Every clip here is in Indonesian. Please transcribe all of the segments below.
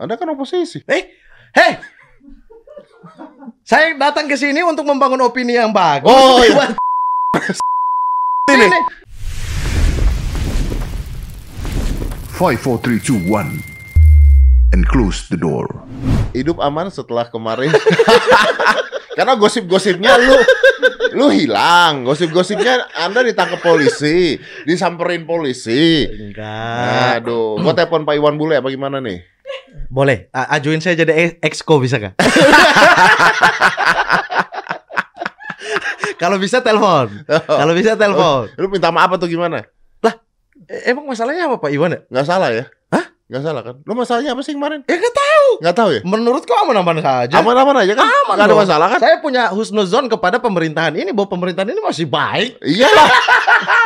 Anda kan oposisi. Eh, hei. Saya datang ke sini untuk membangun opini yang bagus. Oh, iya. Buat Ini. ini. Five, four, three, two, one, and close the door. Hidup aman setelah kemarin. Karena gosip-gosipnya lu lu hilang. Gosip-gosipnya Anda ditangkap polisi, disamperin polisi. Enggak. Aduh, gua telepon Pak Iwan Bule apa gimana nih? Boleh, a- ajuin saya jadi exco bisa kah? Kalau bisa telepon. Kalau bisa telepon. Lu minta maaf atau gimana? E- Emang masalahnya apa Pak Iwan ya? Nggak salah ya? Hah? Nggak salah kan? Lu masalahnya apa sih kemarin? Ya nggak tahu. Nggak tahu ya? Menurut kau aman-aman saja. Aman-aman aja kan? Aman Nggak ada dong. masalah kan? Saya punya husnuzon kepada pemerintahan ini bahwa pemerintahan ini masih baik. Iyalah.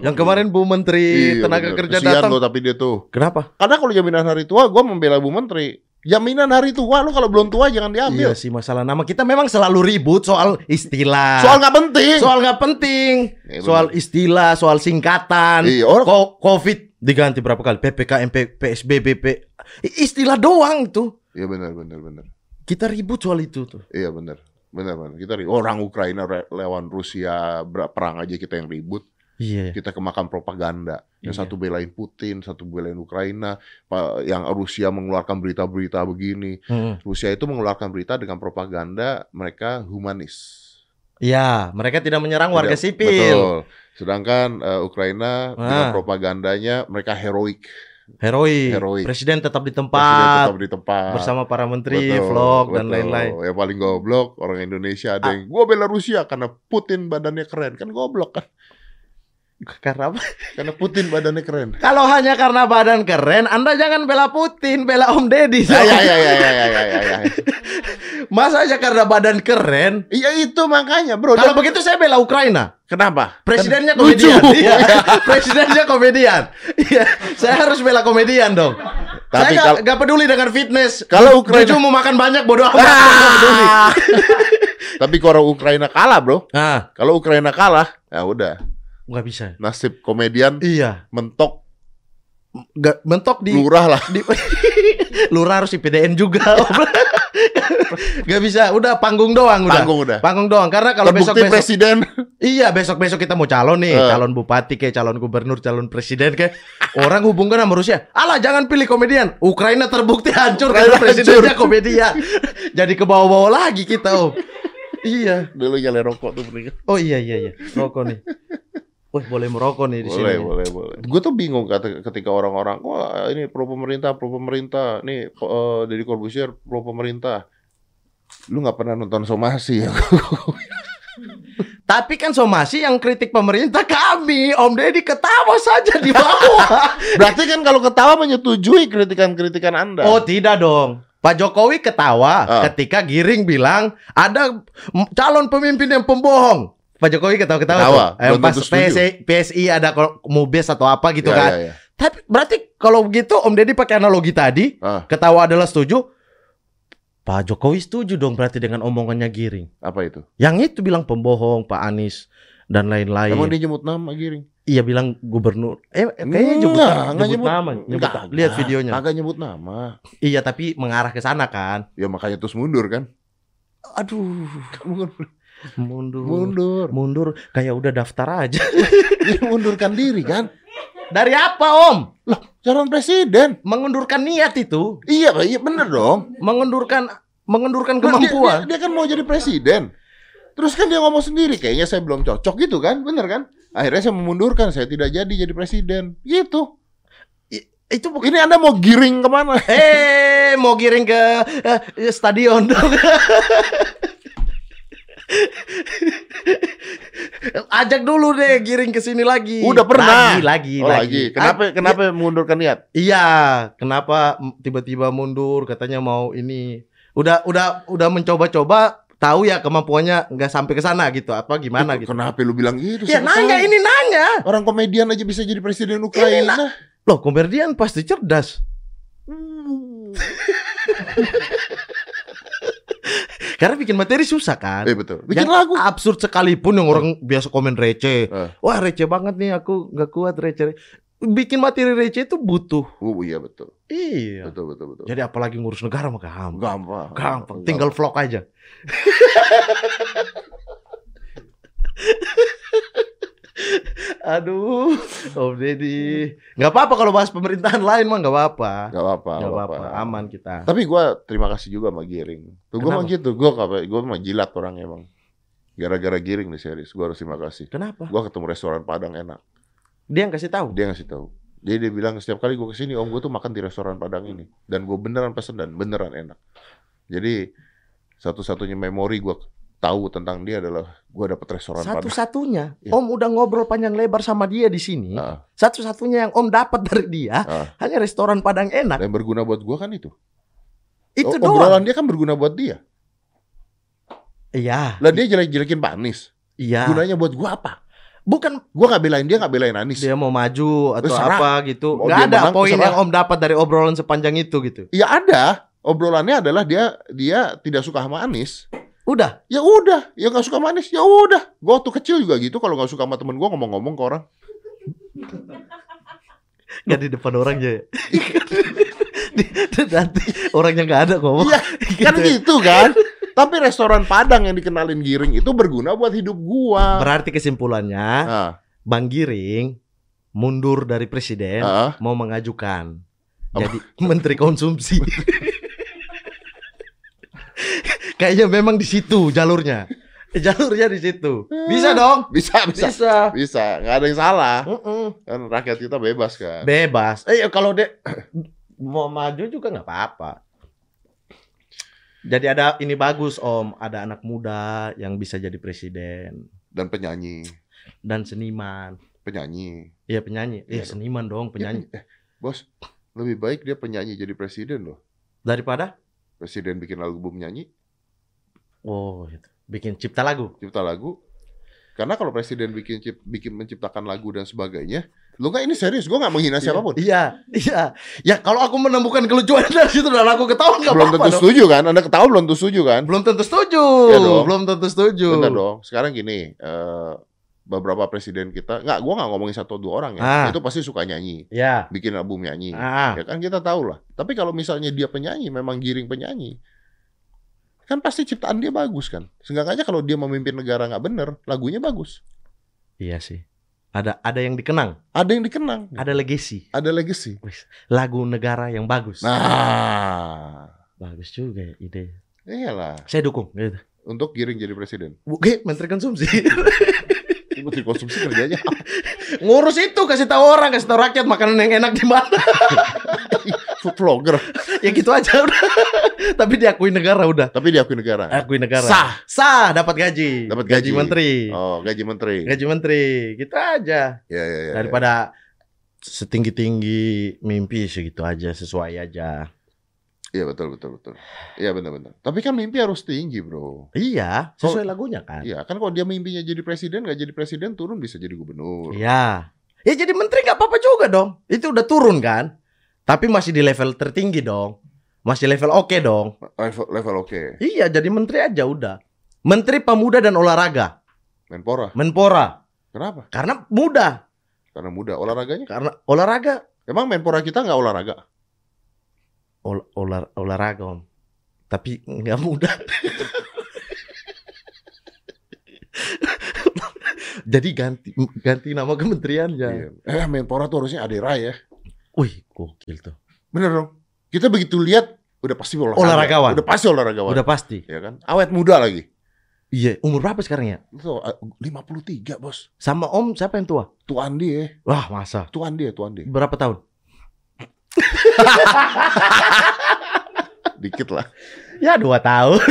Yang kemarin Bu Menteri Iya, Tenaga bener. Kerja Kesian datang. lo tapi dia tuh. Kenapa? Karena kalau jaminan hari tua, gua membela Bu Menteri. Jaminan hari tua, lu kalau belum tua jangan diambil. Iya sih masalah nama kita memang selalu ribut soal istilah. Soal nggak penting. soal nggak penting. Iya, soal istilah, soal singkatan. Iya, orang- Ko- Covid diganti berapa kali? PPKM, PSBB, P- istilah doang itu. Iya benar benar benar. Kita ribut soal itu tuh. Iya benar. Benar benar. Kita ri- orang Ukraina lawan Rusia perang aja kita yang ribut. Iya. Kita kemakan propaganda. Yang Iya. satu belain Putin, satu belain Ukraina. Yang Rusia mengeluarkan berita-berita begini. Mm. Rusia itu mengeluarkan berita dengan propaganda mereka humanis. Ya, mereka tidak menyerang warga Tidak- sipil. Betul. Sedangkan eh, Ukraina dengan Ah. propagandanya mereka heroik. Heroik. Heroik. Presiden tetap di Presiden tempat tetap di tempat. bersama para menteri, Betul, vlog dan betul. lain-lain. Yang paling goblok orang Indonesia ada Ah. yang gua bela Rusia karena Putin badannya keren. Kan goblok kan. Karena apa? Karena Putin badannya keren. Kalau hanya karena badan keren, Anda jangan bela Putin, bela Om Deddy. Ya ya ya ya ya ya ya ya. ya. Masa aja karena badan keren? Iya itu makanya, Bro. Kalau begitu saya bela Ukraina. Kenapa? Presidennya lucu. komedian. Iya. Presidennya komedian. Iya, saya harus bela komedian dong. Tapi saya nggak peduli dengan fitness. Kalau Ukraina- Juju mau makan banyak bodoh amat. Ah. Tapi kalau Ukraina kalah, Bro. Nah, Kalau Ukraina kalah, ya udah. Nggak bisa. Nasib komedian Iya, mentok nggak mentok di lurah lah. di lurah harus IPDN juga. Gak bisa, udah panggung doang udah. Panggung udah. Panggung doang karena kalau besok besok presiden. Iya besok besok kita mau calon nih, Eh. calon bupati kayak calon gubernur, calon presiden kayak orang hubungkan sama Rusia. Alah jangan pilih komedian. Ukraina terbukti hancur Ukraina karena presidennya komedian. Jadi ke bawah-bawah lagi kita om. Iya. Dulu nyalain rokok tuh mendingan. Oh iya iya iya. Rokok nih. Wah boleh merokok nih di Boleh, sini. boleh, boleh. Gue tuh bingung kata ketika orang-orang, wah ini pro pemerintah, pro pemerintah, nih uh, Deddy Corbuzier pro pemerintah. Lu nggak pernah nonton somasi ya? Tapi kan somasi yang kritik pemerintah kami, Om Deddy ketawa saja di bawah. Berarti kan kalau ketawa menyetujui kritikan-kritikan Anda. Oh tidak dong. Pak Jokowi ketawa Ah. ketika Giring bilang ada calon pemimpin yang pembohong. Pak Jokowi ketawa-ketawa Ketawa, tuh. Eh, pas. PSI, PSI ada mubes atau apa gitu Ya, kan. ya, ya. Tapi berarti kalau begitu Om Deddy pakai analogi tadi, Ah, ketawa adalah setuju. Pak Jokowi setuju dong berarti dengan omongannya Giring. apa itu? Yang itu bilang pembohong Pak Anies dan lain-lain. Emang dia nyebut nama Giring? Iya bilang gubernur. Eh kayaknya nyebut, Enggak, nyebut, enggak nyebut. nama, nyebut Enggak, lihat enggak. videonya. Kagak nyebut nama. Iya tapi mengarah ke sana kan. Ya makanya terus mundur kan? Aduh, mundur. mundur. Mundur kayak udah daftar aja. Dia mundurkan diri kan? Dari apa, Om? Lah, calon presiden. Mengundurkan niat itu, Iya, iya bener dong. mengundurkan mengundurkan Kan dia- kemampuan. Dia, dia kan mau jadi presiden. Terus kan dia ngomong sendiri, kayaknya saya belum cocok gitu kan, bener kan? Akhirnya saya memundurkan, saya tidak jadi jadi presiden. Gitu. I- itu bukan Ini Anda mau giring ke mana? Eh, mau giring ke eh, stadion dong. Ajak dulu deh giring ke sini lagi. Udah pernah. Lagi, lagi, Oh, lagi. Kenapa Ah, kenapa mundurkan niat? Iya, kenapa tiba-tiba mundur? Katanya mau ini. Udah, udah, udah mencoba-coba. Tahu ya kemampuannya nggak sampai ke sana gitu. Apa gimana gitu? Kenapa lu bilang gitu? Ya nanya tahu? ini nanya. Orang komedian aja bisa jadi presiden Ukraina. Loh, komedian pasti cerdas. Karena bikin materi susah kan. Eh betul. Bikin Yang lagu. absurd sekalipun yang orang biasa komen receh. Eh. Wah receh banget nih aku nggak kuat receh. bikin materi receh itu butuh. Oh iya betul. Iya. Betul betul betul. Jadi apalagi ngurus negara mah gampang. gampang. Gampang, tinggal vlog aja. Aduh, Om Deddy. Nggak apa-apa kalau bahas pemerintahan lain mah nggak apa-apa. Gak apa-apa. Nggak apa-apa, aman kita. Tapi gua terima kasih juga sama Giring. Tuh gua mah gitu. Apa? Gua mah jilat orang emang. Gara-gara Giring nih serius. Gua harus terima kasih. Kenapa? Gua ketemu restoran Padang enak. Dia yang kasih tahu. Dia ngasih tahu. Jadi dia bilang setiap kali gua ke sini om gua tuh makan di restoran Padang ini dan gua beneran pesen dan beneran enak. Jadi satu-satunya memori gua tahu tentang dia adalah gua dapet restoran. Satu-satunya, Iya. Om udah ngobrol panjang lebar sama dia di sini. Ah, Satu-satunya yang Om dapat dari dia ah. hanya restoran Padang enak. Dan berguna buat gua kan itu. Itu O- doang. Obrolan dia kan berguna buat dia. Iya, Lah dia jelek-jelekin Pak Anies. iya. Gunanya buat gua apa? Bukan Gua nggak belain dia, nggak belain Anies. dia mau maju atau Terserah. apa gitu. Mau dia ada menang, poin terserah. yang Om dapat dari obrolan sepanjang itu gitu. Ya ada. Obrolannya adalah dia dia tidak suka sama Anies. Udah. Ya udah, ya nggak suka sama Anies. Ya udah. Gua waktu kecil juga gitu. Kalau nggak suka sama temen gua ngomong-ngomong ke orang. Gak di depan orang ya. Di- di- Nanti orangnya nggak ada ngomong. Iya, kan Gitu ya. gitu kan. Tapi restoran Padang yang dikenalin Giring itu berguna buat hidup gua. Berarti kesimpulannya Ah, Bang Giring mundur dari presiden ah. mau mengajukan Apa? jadi menteri konsumsi. Kayaknya memang di situ jalurnya. Jalurnya di situ. Bisa dong. bisa, bisa, Bisa. bisa. Nggak ada yang salah. Mm-mm. Kan rakyat kita bebas kan. Bebas. Eh kalau dia mau maju juga nggak apa-apa. Jadi ada ini bagus Om, ada anak muda yang bisa jadi presiden Dan penyanyi, dan seniman. penyanyi. Iya penyanyi. Iya Iya dong. seniman dong penyanyi. Eh, bos, lebih baik dia penyanyi jadi presiden loh. Daripada Presiden bikin album nyanyi, oh gitu. bikin cipta lagu. cipta lagu. Karena kalau presiden bikin cip, bikin menciptakan lagu dan sebagainya, lu nggak ini serius, gua nggak menghina siapa pun. Iya, iya. Ya kalau aku menemukan kelucuan dari situ dan aku ketawa nggak belum apa-apa tentu dong. setuju kan? Anda ketawa belum tentu setuju kan? Belum tentu setuju. Iya dong. Belum tentu setuju. Bentar dong. Sekarang gini, eh, beberapa presiden kita, nggak, gua nggak ngomongin satu dua orang ya. Ah. Itu pasti suka nyanyi, Ya. bikin album nyanyi. Ah. Ya kan kita tahu lah. Tapi kalau misalnya dia penyanyi, memang giring penyanyi, kan pasti ciptaan dia bagus kan. Seenggaknya kalau dia memimpin negara nggak bener, lagunya bagus. Iya sih. Ada ada yang dikenang, Ada yang dikenang, ada legacy. ada legacy. Lagu negara yang bagus. Nah, Bagus juga ya ide. iyalah. Saya dukung gitu. Untuk giring jadi presiden. Oke, menteri konsumsi. Ibu konsumsi kerjanya? Ngurus itu kasih tahu orang, kasih tahu rakyat makanan yang enak di mana. Food vlogger. ya gitu aja udah. Tapi diakui negara udah. Tapi diakui negara. Akui negara. Sah. Sah dapat gaji. Dapat gaji. menteri. Oh, gaji menteri. Gaji menteri. Gitu aja. Ya, ya, ya. Daripada setinggi-tinggi mimpi segitu aja, sesuai aja. Iya betul betul betul. Iya benar-benar. Tapi kan mimpi harus tinggi bro. Iya, sesuai lagunya kan. Iya kan kalau dia mimpinya jadi presiden nggak jadi presiden turun bisa jadi gubernur. Iya. Ya jadi menteri nggak apa-apa juga dong. Itu udah turun kan. Tapi masih di level tertinggi dong. Masih level oke dong. Level, level oke. Iya, jadi menteri aja udah. Menteri Pemuda dan Olahraga, Menpora. Menpora. Kenapa? Karena muda. Karena muda. Olahraganya? Karena olahraga Emang Menpora kita nggak olahraga? ol- olah- olahraga om. Tapi nggak muda. jadi ganti ganti nama kementeriannya. Iya. Eh Menpora tuh harusnya Adera ya. Wih, gokil tuh. Bener dong. Kita begitu lihat udah pasti olahraga. Olahragawan. Udah pasti olahragawan. Udah pasti. Ya kan? Awet muda lagi. Iya, umur berapa sekarang ya? Uh, 53 bos. Sama Om siapa yang tua? Tuan dia. Wah, masa? Tuan dia, tuan dia. Berapa tahun? Dikit lah. Ya dua tahun.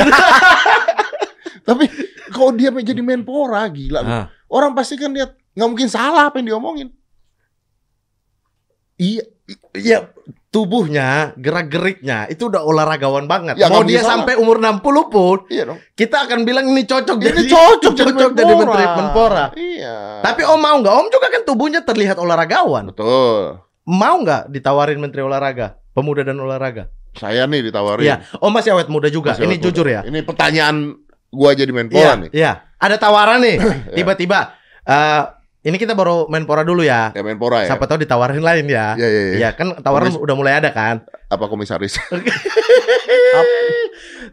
Tapi kalau dia menjadi Menpora gila. Ah, Orang pasti kan lihat nggak mungkin salah apa yang diomongin. Iya, iya tubuhnya, gerak-geriknya itu udah olahragawan banget. Ya, Mau dia bisa sampai umur 60 pun Iya dong. kita akan bilang ini cocok Ini jadi cocok, cocok jadi menteri Menpora. Iya. Tapi Om mau nggak? Om juga kan tubuhnya terlihat olahragawan. betul. Mau nggak ditawarin menteri olahraga, pemuda dan olahraga? Saya nih ditawarin. Iya, Om masih awet muda juga. Masih ini awet jujur muda. ya. Ini pertanyaan gua jadi Iya, Menpora nih. iya. Ada tawaran nih. Tiba-tiba eh ini kita baru main pora dulu ya. Ya Menpora ya. Siapa tahu ditawarin lain ya. Iya, iya, iya. Iya kan tawaran Komis- udah mulai ada kan. Apa komisaris?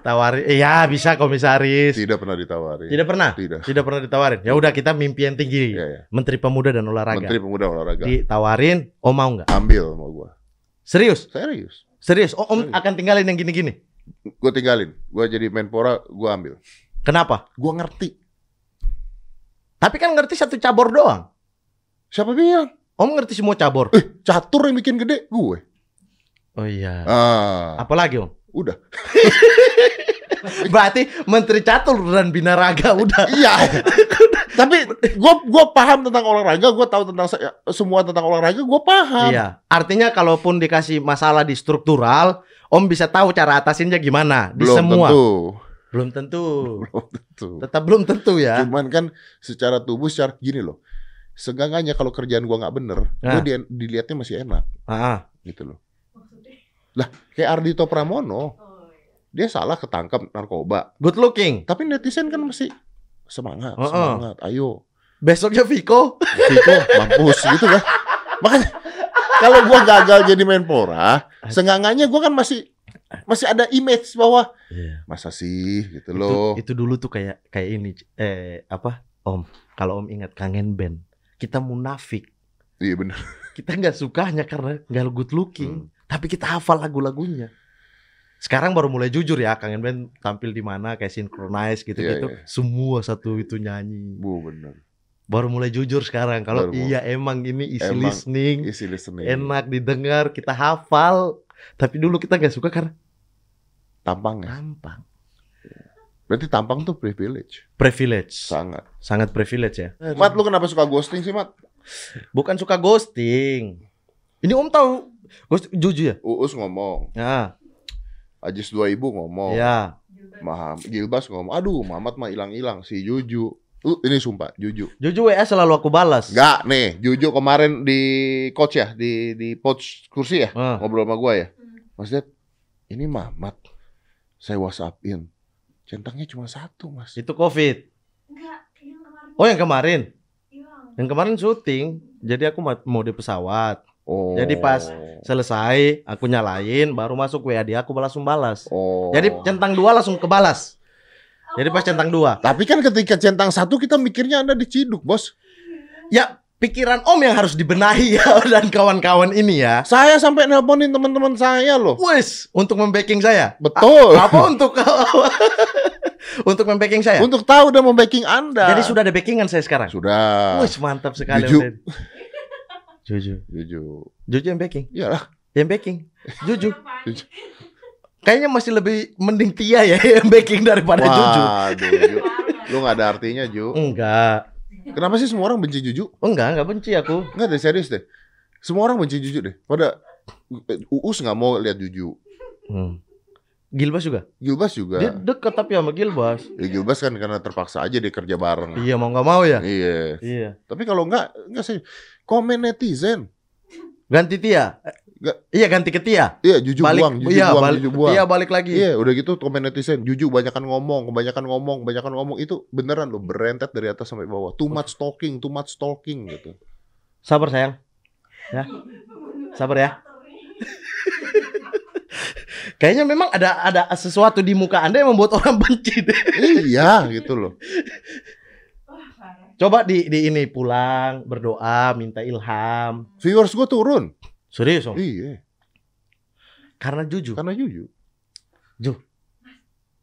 Tawarin, iya bisa komisaris. Tidak pernah ditawari. Tidak pernah. Tidak. Tidak pernah ditawarin. Ya udah kita mimpi yang tinggi. Iya, iya. Menteri Pemuda dan Olahraga. Menteri Pemuda Olahraga. Ditawarin, oh mau nggak? Ambil mau gua. Serius? Serius. Serius? Oh, om Serius. akan tinggalin yang gini-gini. Gue tinggalin. Gua jadi Menpora, gua ambil. Kenapa? Gua ngerti. Tapi kan ngerti satu cabur doang. Siapa bilang? Om ngerti semua cabur. Eh, catur yang bikin gede gue. Oh iya. Ah, Apalagi om? udah. Berarti Menteri Catur dan Binaraga udah. iya. Tapi gua gua paham tentang olahraga, gua tahu tentang se- semua tentang olahraga, gua paham. Iya. Artinya kalaupun dikasih masalah di struktural, Om bisa tahu cara atasinnya gimana di Belum semua. tentu. Belum tentu. Belum tentu. Tetap belum tentu ya. Cuman kan secara tubuh secara gini loh. Segangannya kalau kerjaan gua nggak bener, gua Nah. di- dilihatnya masih enak Ah, gitu loh. Lah, kayak Ardito Pramono, dia salah ketangkap narkoba. good looking. Tapi netizen kan masih semangat, Heeh. semangat. Ayo, Besoknya Viko. Viko, mampus gitu kan. Makanya kalau gua gagal jadi Menpora, sengangannya gua kan masih masih ada image bahwa masa sih gitu loh. Itu, itu dulu tuh kayak kayak ini eh apa? Om, kalau Om ingat kangen band, kita munafik. Iya bener. Kita nggak sukanya karena nggak good looking, Hmm. tapi kita hafal lagu-lagunya. Sekarang baru mulai jujur ya, kangen band tampil di mana kayak synchronize gitu-gitu. Iya, iya. Semua satu itu nyanyi. Bu bener. Baru mulai jujur sekarang kalau iya emang ini easy Emang listening, Isi listening. enak didengar, kita hafal. Tapi dulu kita nggak suka karena Tampang ya. tampang. Berarti tampang tuh privilege. Privilege. Sangat. Sangat privilege ya. Mat lu kenapa suka ghosting sih, Mat? Bukan suka ghosting. Ini Om tahu ghost jujur ya? Uus ngomong, Ya, Ajis 2000 ngomong, ya. Maham, Gilbas ngomong, aduh Mamat mah hilang-hilang si Juju. Uh, ini sumpah, Juju. Jujur WA selalu aku balas. Enggak nih, Juju kemarin di coach ya, di di coach kursi ya, Ah. ngobrol sama gua ya. Mas Ded, ini Mamat saya WhatsAppin. Centangnya cuma satu, Mas. Itu Covid. Enggak, yang kemarin Oh, yang kemarin. hilang. Yang kemarin syuting. Jadi aku ma- mau di pesawat. Oh. Jadi pas- Selesai, aku nyalain, baru masuk WA dia, aku langsung balas. Oh. Jadi centang dua langsung kebalas. Jadi pas centang dua. Tapi kan ketika centang satu kita mikirnya Anda diciduk, Bos. Ya, pikiran Om yang harus dibenahi ya dan kawan-kawan ini ya. Saya sampai nelponin teman-teman saya loh. Wes, untuk membacking saya. Betul. A- apa untuk untuk membacking saya? Untuk tahu dan membacking Anda. Jadi sudah ada backingan saya sekarang. sudah. Wes, mantap sekali. Jujur. Jujur. Jujur. Jujur yang backing. Iyalah. Yang backing. Jujur. Jujur. Kayaknya masih lebih mending Tia ya yang backing daripada Jujur. Waduh, Ju. Lu gak ada artinya, Ju. Enggak. Kenapa sih semua orang benci Juju? Enggak, enggak benci aku. Enggak deh, serius deh. Semua orang benci Juju deh. Pada Uus nggak mau lihat Juju. Hmm. Gilbas juga. Gilbas juga. Dia dekat tapi sama Gilbas. Ya, Gilbas kan karena terpaksa aja dia kerja bareng. Iya, mau nggak mau ya. Iya. Iya. Tapi kalau enggak, enggak sih. Komen netizen. Ganti Tia. Nggak. Iya, ganti ke Tia. Iya, Juju balik. buang, Juju iya, buang, balik. Juju buang. Tia balik lagi. Iya, udah gitu komen netizen, Juju banyakan ngomong, kebanyakan ngomong, kebanyakan ngomong itu beneran loh berentet dari atas sampai bawah. Too much talking, too much talking gitu. Sabar sayang. Ya. Sabar ya. Kayaknya memang ada ada sesuatu di muka Anda yang membuat orang benci deh. iya, gitu loh. Coba di di ini pulang, berdoa, minta ilham. Viewers gue turun. Serius, Om? Iya, Karena jujur. karena Juju.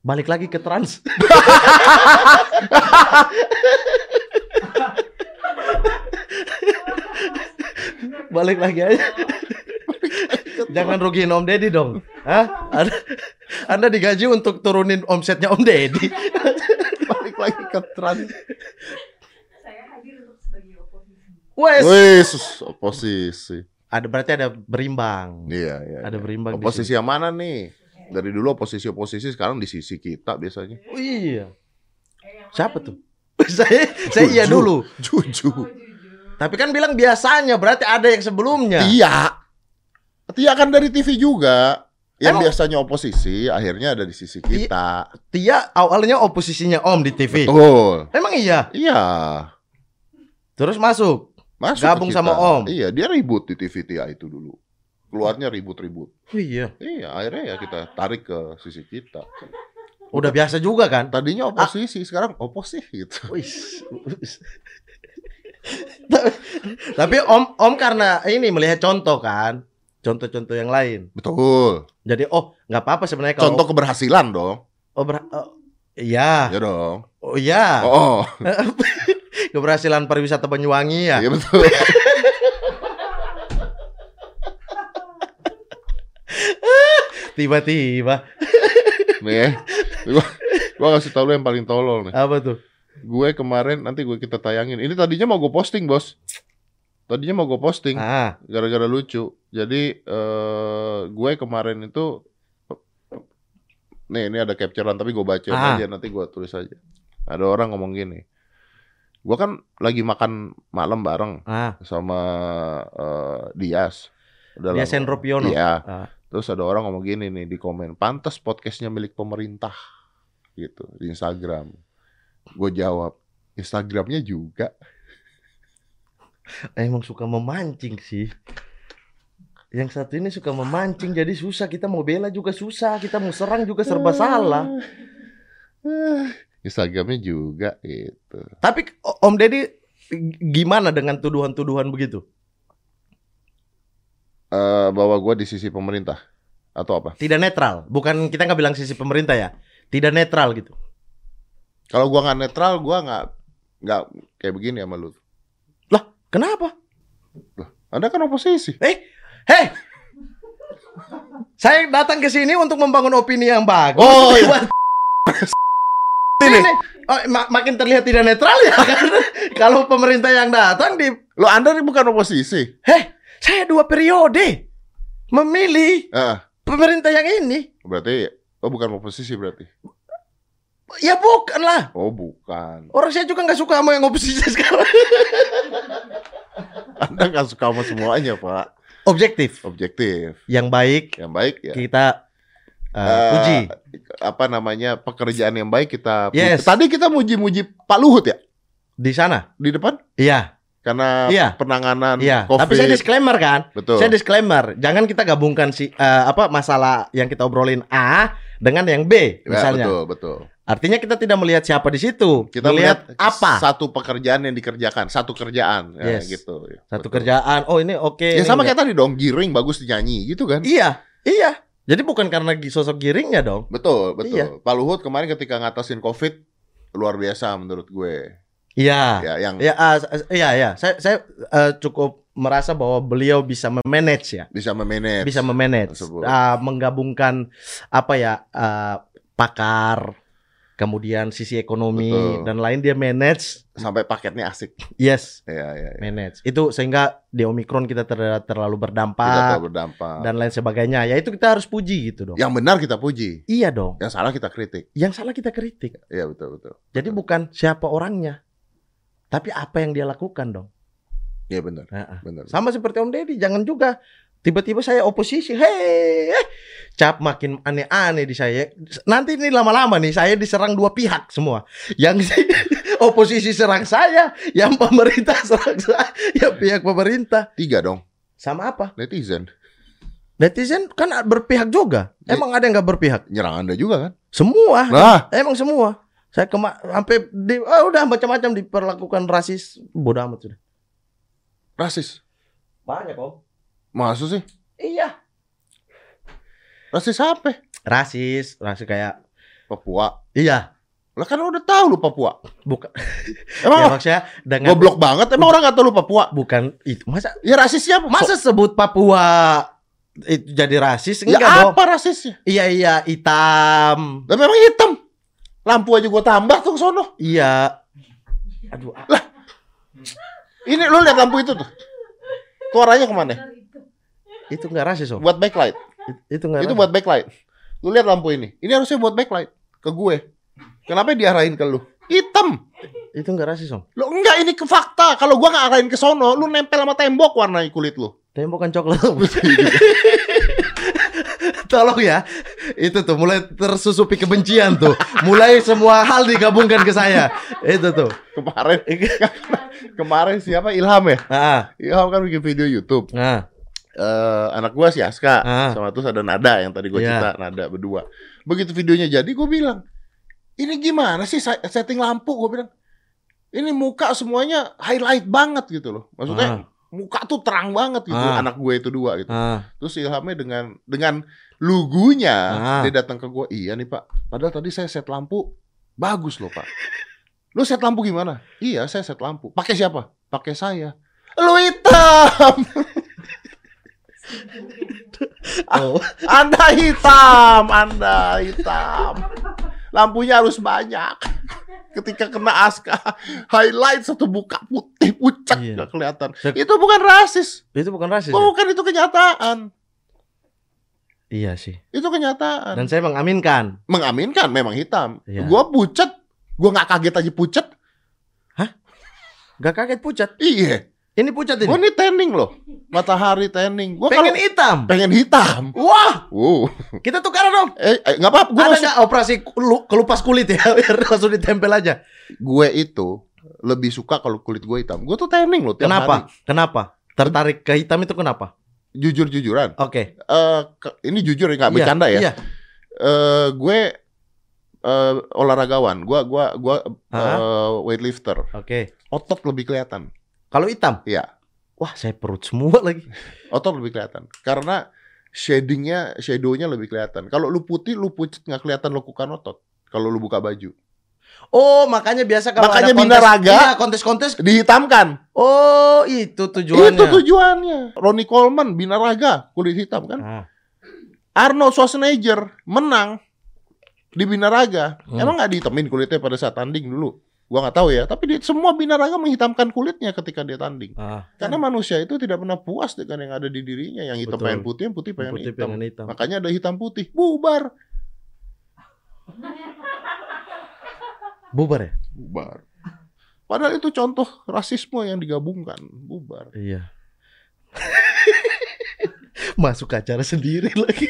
Balik lagi ke trans. Balik lagi aja. Jangan rugiin Om Deddy dong. Hah? Anda, anda digaji untuk turunin omsetnya Om Deddy. Balik lagi ke trans. Saya hadir untuk sebagai oposisi. Wes. Wis, oposisi. Ada berarti ada berimbang. Iya, iya. Ada iya. berimbang di Oposisi yang mana nih? Dari dulu oposisi-oposisi sekarang di sisi kita biasanya. Oh, iya. Siapa tuh? saya saya iya Jujur. dulu. Juju. nih? Oh, jujur. Tapi kan bilang biasanya berarti ada yang sebelumnya. Iya. Tia kan dari TV juga. Yang Emang- biasanya oposisi, akhirnya ada di sisi kita. Tia awalnya oposisinya Om di TV. Betul. Emang iya? Iya. Terus masuk. Masuk Gabung sama Om. Iya, dia ribut di TVTA itu dulu. Keluarnya ribut-ribut. Oh iya. Iya, akhirnya ya kita tarik ke sisi kita. Udah biasa juga kan? Tadinya oposisi, sekarang oposisi gitu. Tapi Om Om karena ini melihat contoh kan, contoh-contoh yang lain. Betul. Jadi oh nggak apa-apa sebenarnya kalau Contoh keberhasilan dong. oh, ber- oh, iya. Ya dong. Oh iya. Oh, Keberhasilan pariwisata Banyuwangi ya. iya betul. Tiba-tiba nih, gua, gua kasih tau lu yang paling tolol nih. apa tuh? Gue kemarin nanti gue kita tayangin. Ini tadinya mau gue posting, Bos. Tadinya mau gue posting Ah, gara-gara lucu. Jadi eh gue kemarin itu nih ini ada capturean tapi gue baca Ah. aja nanti gue tulis aja. Ada orang ngomong gini. Gue kan lagi makan malam bareng ah. sama eh, Dias. Udah Dia lama. Sendro Piono. Iya. Ah. Terus ada orang ngomong gini nih di komen, pantas podcastnya milik pemerintah gitu di Instagram. Gue jawab, Instagramnya juga. Emang suka memancing sih. Yang satu ini suka memancing jadi susah. Kita mau bela juga susah. Kita mau serang juga serba salah. Instagramnya juga gitu. Tapi Om Deddy gimana dengan tuduhan-tuduhan begitu? Eh bahwa gue di sisi pemerintah atau apa? Tidak netral. Bukan kita nggak bilang sisi pemerintah ya. Tidak netral gitu. Kalau gua nggak netral, gua nggak nggak kayak begini sama lu. Kenapa? Anda kan oposisi. Eh, hei. Saya datang ke sini untuk membangun opini yang bagus. Oh, iya. Ini oh, ma- makin terlihat tidak netral ya karena kalau pemerintah yang datang di Lo Anda ini bukan oposisi. Heh, saya dua periode memilih Ah, pemerintah yang ini. berarti oh bukan oposisi berarti. Ya bukan lah. Oh bukan. Orang saya juga nggak suka sama yang oposisi sekarang. Anda nggak suka sama semuanya pak. Objektif. Objektif. Yang baik Yang baik ya. kita uh, Eh, puji. apa namanya pekerjaan yang baik kita puji. Yes. tadi kita muji-muji Pak Luhut ya Di sana. di depan Iya, karena Iya. penanganan iya. COVID Tapi saya disclaimer kan. betul Saya disclaimer, jangan kita gabungkan si eh, apa masalah yang kita obrolin A dengan yang B Ya, misalnya. betul betul Artinya kita tidak melihat siapa di situ. kita melihat melihat apa? satu pekerjaan yang dikerjakan satu kerjaan ya, Yes. gitu Satu Betul. kerjaan. Oh, ini oke. ya ini sama enggak. kayak tadi dong giring bagus dinyanyi gitu kan Iya, iya. Jadi bukan karena sosok giringnya dong. betul betul Iya. Pak Luhut kemarin ketika ngatasin COVID luar biasa menurut gue Iya. ya yang Ya, ah, iya, iya. Saya, saya eh, cukup merasa bahwa beliau bisa memanage ya, bisa memanage bisa memanage. Ah, menggabungkan apa ya ah, pakar, kemudian sisi ekonomi Betul. dan lain dia manage. sampai paketnya asik Yes, ya ya, ya. manage. Itu sehingga di Omikron kita ter- terlalu berdampak terlalu berdampak dan lain sebagainya. Ya itu kita harus puji gitu dong. yang benar kita puji Iya dong. yang salah kita kritik Yang salah kita kritik. iya betul betul Jadi bukan siapa orangnya, tapi apa yang dia lakukan dong. iya benar Nah, benar Sama seperti Om Deddy, jangan juga tiba-tiba saya oposisi. Hei, eh, cap makin aneh-aneh di saya. Nanti ini lama-lama nih saya diserang dua pihak semua. Yang oposisi serang saya, yang pemerintah serang saya, yang pihak pemerintah. tiga dong Sama apa? netizen Netizen kan berpihak juga. Emang ada yang nggak berpihak? nyerang anda juga kan Semua. nah Emang semua. Saya kema sampai di oh, udah macam-macam diperlakukan rasis. Bodoh amat sudah. rasis Banyak om. Maksud sih Iya. rasis apa Rasis, rasis kayak Papua iya. lah kan udah tahu lu Papua Bukan. emang ya, maksudnya dengan goblok banget emang orang nggak tahu lu Papua bukan itu. Masa ya rasisnya apa masa sebut Papua itu jadi rasis? ya Enggak dong. apa rasisnya Iya iya hitam. lah memang hitam lampu aja gua tambah tuh ke sono Iya. Aduh, ah, ini lu lihat lampu itu tuh suaranya ke mana itu enggak rasis, Om. buat backlight Itu enggak itu rasis. buat backlight lu lihat lampu ini ini harusnya buat backlight ke gue kenapa diarahin ke lu hitam Itu enggak rasis, Om. Lo enggak ini ke fakta. Kalau gua nggak arahin ke sono, lu nempel sama tembok warna kulit lu. Tembokan coklat. Om. Tolong ya. Itu tuh mulai tersusupi kebencian tuh. Mulai semua hal digabungkan ke saya. Itu tuh. Kemarin Kemarin siapa Ilham ya? Ah, Ilham kan bikin video YouTube. ah, eh anak gua si Aska Ah. sama terus ada Nada yang tadi gua Iya. cerita Nada berdua. Begitu videonya jadi gua bilang, "Ini gimana sih setting lampu?" Gua bilang, "Ini muka semuanya highlight banget gitu loh." Maksudnya muka tuh terang banget gitu Ah. anak gue itu dua gitu. ah. Terus Ilhamnya dengan dengan lugunya Ah. dia datang ke gua, "Iya nih, Pak. Padahal tadi saya set lampu bagus loh, Pak." Lu set lampu gimana? Iya, saya set lampu. Pakai siapa? Pakai saya. Lu hitam. Oh, Anda hitam, Anda hitam. Lampunya harus banyak. Ketika kena aska, highlight satu muka putih pucat Iya. nggak kelihatan. Saya- Itu bukan rasis, itu bukan rasis. ya? bukan itu kenyataan. Iya sih. Itu kenyataan. Dan saya mengaminkan. Mengaminkan memang hitam. Iya. Gua pucat, gua nggak kaget aja pucat. Gak kaget pucat. Iya, Ini pucat ini. gua nih tanning loh, matahari tanning. Gua Pengen hitam. pengen hitam. Wah, Wow. kita tukaran dong. Eh, eh, apa-apa. Gua Ada langsung- nggak operasi kelu- kelupas kulit ya? Biar langsung ditempel aja. gue itu lebih suka kalau kulit gue hitam. Gue tuh tanning loh tiap Kenapa? hari. Kenapa? Tertarik ke hitam itu kenapa? Jujur-jujuran. Oke. Eh, ke- ini jujur nggak Iya, bercanda ya. Iya. Eh, gue eh, olahragawan. Gue gua gua Hah? eh, weightlifter. Oke. Otot lebih kelihatan. Kalau hitam? Iya. Wah, saya perut semua lagi. Otot lebih kelihatan. Karena shadingnya, shadownya lebih kelihatan. Kalau lu putih, lu pucat nggak kelihatan lekukan otot. Kalau lu buka baju, Oh, makanya biasa kalau Makanya ada kontes, Binaraga- iya, kontes-kontes. dihitamkan. Oh, itu tujuannya. Itu tujuannya. Ronnie Coleman, binaraga, kulit hitam kan. Ah, Arnold Schwarzenegger menang di binaraga. Hmm. Emang nggak dihitamin kulitnya pada saat tanding dulu? Gua nggak tahu ya. Tapi di, semua binaraga menghitamkan kulitnya ketika dia tanding. ah. Karena manusia itu tidak pernah puas dengan yang ada di dirinya. Yang hitam Betul. pengen putih, yang putih pengen Putih hitam. pengen hitam. Makanya ada hitam putih. Bubar. Bubar ya? Bubar. Padahal itu contoh rasisme yang digabungkan. Bubar. Iya. Masuk acara sendiri lagi.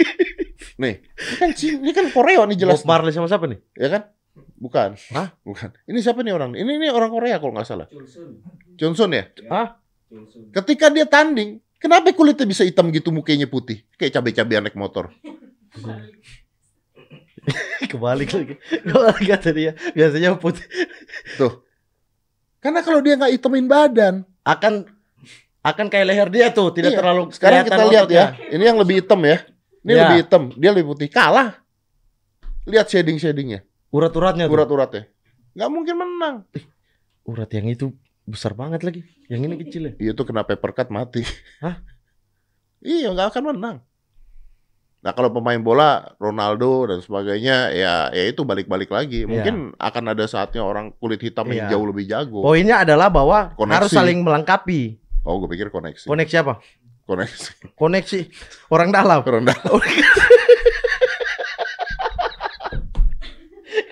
Nih, ini kan, ini kan Korea nih jelas. Bob Marley sama siapa nih? Ya kan? Bukan. Hah? Bukan. Ini siapa nih orang? Ini ini orang Korea kalau nggak salah. Johnson ya? Hah? Ketika dia tanding, kenapa kulitnya bisa hitam gitu mukanya putih? Kayak cabai-cabai naik motor. Kebalik lagi. Kebalik kata dia. Biasanya putih. Tuh. Karena kalau dia nggak hitamin badan. Akan akan kayak leher dia tuh, tidak Iya. terlalu Sekarang kita lihat ya. Ini yang lebih hitam ya. Ini Ya. lebih hitam. Dia lebih putih. Kalah. Lihat shading-shadingnya. Urat-uratnya. Urat-uratnya. Nggak mungkin menang. Urat yang itu besar banget lagi. Yang ini kecil ya. Iya tuh kena paper cut mati. Hah? iya nggak akan menang. Nah kalau pemain bola Ronaldo dan sebagainya ya ya itu balik-balik lagi. Mungkin akan ada saatnya orang kulit hitam yang Iya. jauh lebih jago. Poinnya adalah bahwa Koneksi. harus saling melengkapi. Oh gue pikir koneksi. Koneksi apa? koneksi. Koneksi orang dalam. Rendah.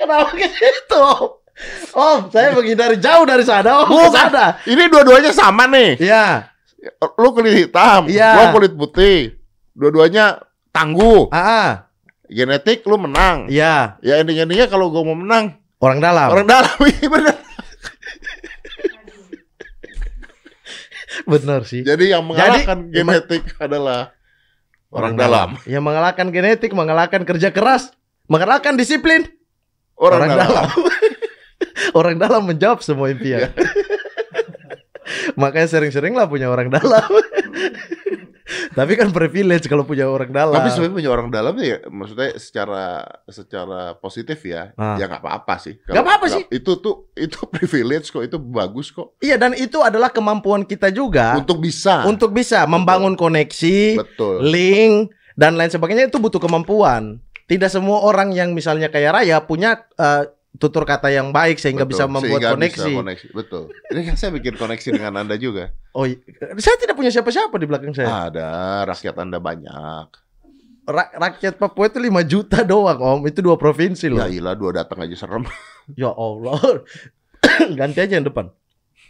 Kenapa gitu? Om, saya menghindari jauh dari sana. Om, Bukan. sana. Ini dua-duanya sama nih. Iya. Lu kulit hitam, Iya. gua kulit putih. Dua-duanya tangguh. Ah. Genetik lu menang. iya. Ya ending-endingnya kalau gua mau menang, Orang dalam. orang dalam iya bener. Benar sih. Jadi yang mengalahkan Jadi, genetik adalah orang, dalam. Yang mengalahkan genetik, mengalahkan kerja keras, mengalahkan disiplin. Orang, dalam. orang dalam menjawab semua impian. Iya. Makanya sering-sering lah punya orang dalam. Tapi kan privilege kalau punya orang dalam. Tapi sebenarnya punya orang dalam ya, maksudnya secara secara positif ya, Ah. ya nggak apa-apa sih. Nggak apa-apa sih. Itu tuh itu privilege kok, itu bagus kok. Iya dan itu adalah kemampuan kita juga Untuk bisa. untuk bisa membangun koneksi, betul. link dan lain sebagainya itu butuh kemampuan. Tidak semua orang yang misalnya kaya raya punya eh, tutur kata yang baik sehingga Betul. bisa membuat Sehingga koneksi. bisa koneksi. Betul. Ini kan saya bikin koneksi dengan Anda juga. Oh, saya tidak punya siapa-siapa di belakang saya. Ada rakyat Anda banyak. Ra- rakyat Papua itu 5 juta doang, Om. Itu dua provinsi loh. Ya ilah dua datang aja serem. Ya Allah. Ganti aja yang depan.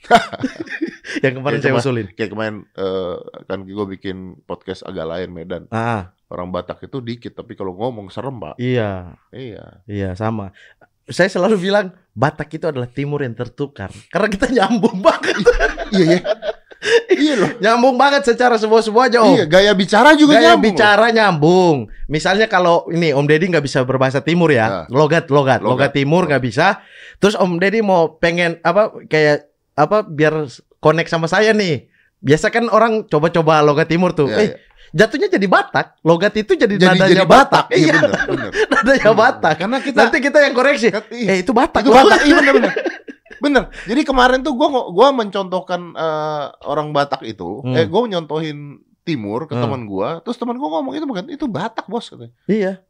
yang kemarin Ya, saya usulin. Kayak kemarin eh, kan gue bikin podcast agak lain Medan. Ah, Orang Batak itu dikit tapi kalau ngomong serem, Pak. iya. Iya. Iya, sama. saya selalu bilang Batak itu adalah timur yang tertukar karena kita nyambung banget. Iya ya. iya loh. nyambung banget secara semua-semua aja Om. Iya, gaya bicara juga Gaya nyambung. bicara nyambung. Misalnya kalau ini Om Deddy nggak bisa berbahasa timur ya, logat logat Logat. logat timur nggak bisa. Terus Om Deddy mau pengen apa kayak apa biar connect sama saya nih. Biasa kan orang coba-coba logat timur tuh. Iya, eh, iya. jatuhnya jadi Batak. Logat itu jadi, Jadi nadanya jadi Batak. Iya Iya, benar, benar. nadanya Batak. Karena kita Nanti kita yang koreksi. Kat- iya. Eh itu Batak. itu Batak. Iya benar benar. Bener. Jadi kemarin tuh gua gua mencontohkan eh, orang Batak itu, Hmm. eh gua nyontohin Timur ke Hmm. teman gua, terus teman gua ngomong itu bukan itu Batak, Bos katanya. Iya.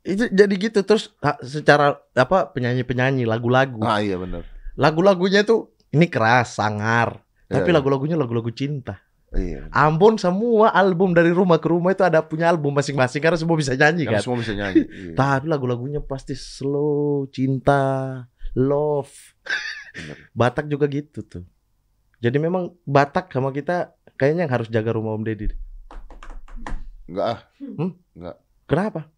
Itu jadi gitu terus secara apa penyanyi-penyanyi lagu-lagu. Ah iya benar. Lagu-lagunya tuh ini keras, sangar. Tapi Iya, lagu-lagunya lagu-lagu cinta. Iya. Ampun semua album dari rumah ke rumah itu ada punya album masing-masing karena semua bisa nyanyi Karena kan. semua bisa nyanyi. Iya. Tapi lagu-lagunya pasti slow, cinta, love. Bener. Batak juga gitu tuh. Jadi memang Batak sama kita kayaknya yang harus jaga rumah Om Deddy. Enggak ah, Kenapa?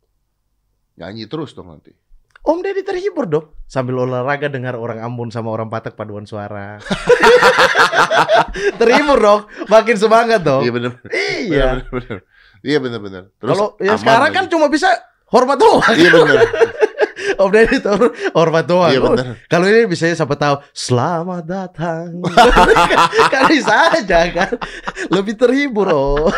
nyanyi terus dong nanti. Om Deddy terhibur dong sambil olahraga dengar orang Ambon sama orang Batak paduan suara. terhibur dong, makin semangat dong. Iya benar. Iya. Iya benar benar. Terus Kalau ya sekarang lagi. kan cuma bisa hormat doang. Iya benar. Om Deddy tuh hormat doang. Iya benar. Kalau ini bisa siapa tahu selamat datang. kan bisa aja kan. Lebih terhibur oh.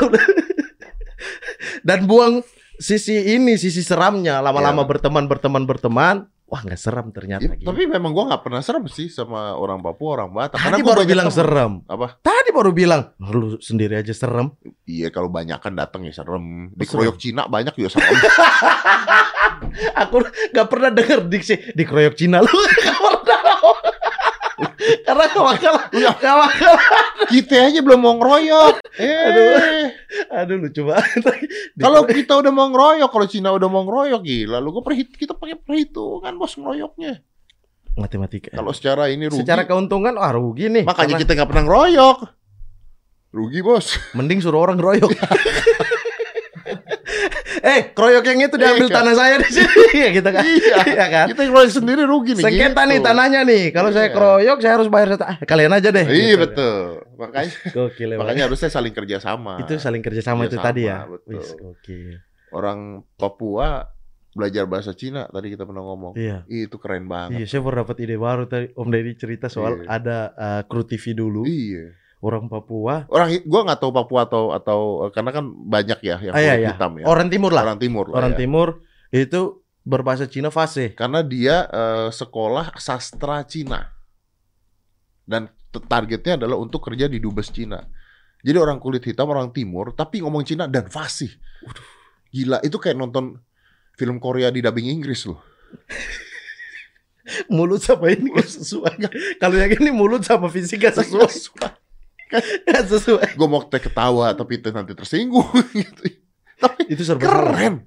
Dan buang sisi ini sisi seramnya lama-lama Iya. berteman berteman berteman. Wah nggak seram ternyata. Ya, gitu. tapi memang gua nggak pernah serem sih sama orang Papua, orang Batak. Tadi gua baru bilang serem. Apa? Tadi baru bilang lu sendiri aja serem. Iya kalau banyak kan datang ya serem. Di Serem. kroyok Cina banyak juga serem. Aku nggak pernah denger diksi dikeroyok Cina lu. Nggak pernah. Karena kawan-kawan, kawan-kawan. kita aja belum mau ngeroyok. Eh, Aduh lucu banget. kalau kita udah mau ngeroyok, kalau Cina udah mau ngeroyok gila, lu gua perhit kita pakai perhitungan bos ngeroyoknya. matematika. Kalau secara ini rugi, Secara keuntungan wah rugi nih. makanya Karena kita nggak pernah ngeroyok. Rugi bos. mending suruh orang keroyok. eh, keroyok yang itu diambil Iya. tanah saya di sini ya kita kan. Iya. Iya kan? Kita ngeroyok sendiri rugi nih. Sengketa gitu. nih tanahnya nih. Kalau saya Iya. keroyok saya harus bayar. Ah, kalian aja deh. Iya Gitu. betul. Makanya Gokil ya, makanya harusnya saling kerja sama. itu saling kerjasama itu Kerjasama, tadi ya. betul. Wis, gokil. Orang Papua belajar bahasa Cina tadi kita pernah ngomong. Iya. Ih, Itu keren banget. Iya, saya baru dapat ide baru tadi. Om Deddy cerita soal Iya. ada uh, kru TV dulu Iya. Orang Papua. Orang gua nggak tahu Papua atau atau karena kan banyak ya yang Ah, iya, kulit iya. hitam ya. Orang timur lah. Orang timur lah Orang ya. timur itu berbahasa Cina fasih. Karena dia eh, sekolah sastra Cina. Dan targetnya adalah untuk kerja di dubes Cina. Jadi orang kulit hitam, orang timur, tapi ngomong Cina dan fasih. Gila, itu kayak nonton film Korea di dubbing Inggris loh. Mulut sama ini gak sesuai. Kalau yang ini mulut sama fisik gak sesuai. Gak sesuai. Gue mau teh ketawa, tapi itu nanti tersinggung gitu. Tapi Itu serba keren.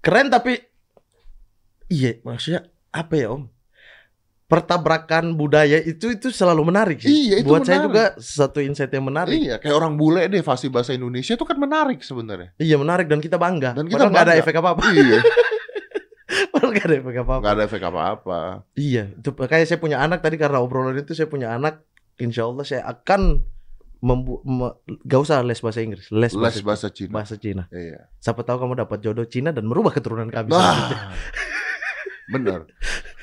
Keren tapi iya maksudnya apa ya Om? Pertabrakan budaya itu itu selalu menarik sih. Iya, itu Buat saya menarik. juga satu insight yang menarik. Iya, kayak orang bule deh fasih bahasa Indonesia itu kan menarik sebenarnya. Iya menarik dan kita bangga. Dan kita Padahal nggak ada bangga. efek apa-apa. iya, Padahal nggak ada efek apa-apa. nggak ada efek apa-apa. Iya, itu kayak saya punya anak tadi karena obrolan itu saya punya anak. Insya Allah saya akan membu me- gak usah les bahasa Inggris, les, Les bahasa, bahasa Cina. bahasa Cina. Iya. Siapa tahu kamu dapat jodoh Cina dan merubah keturunan kami. Nah, bener.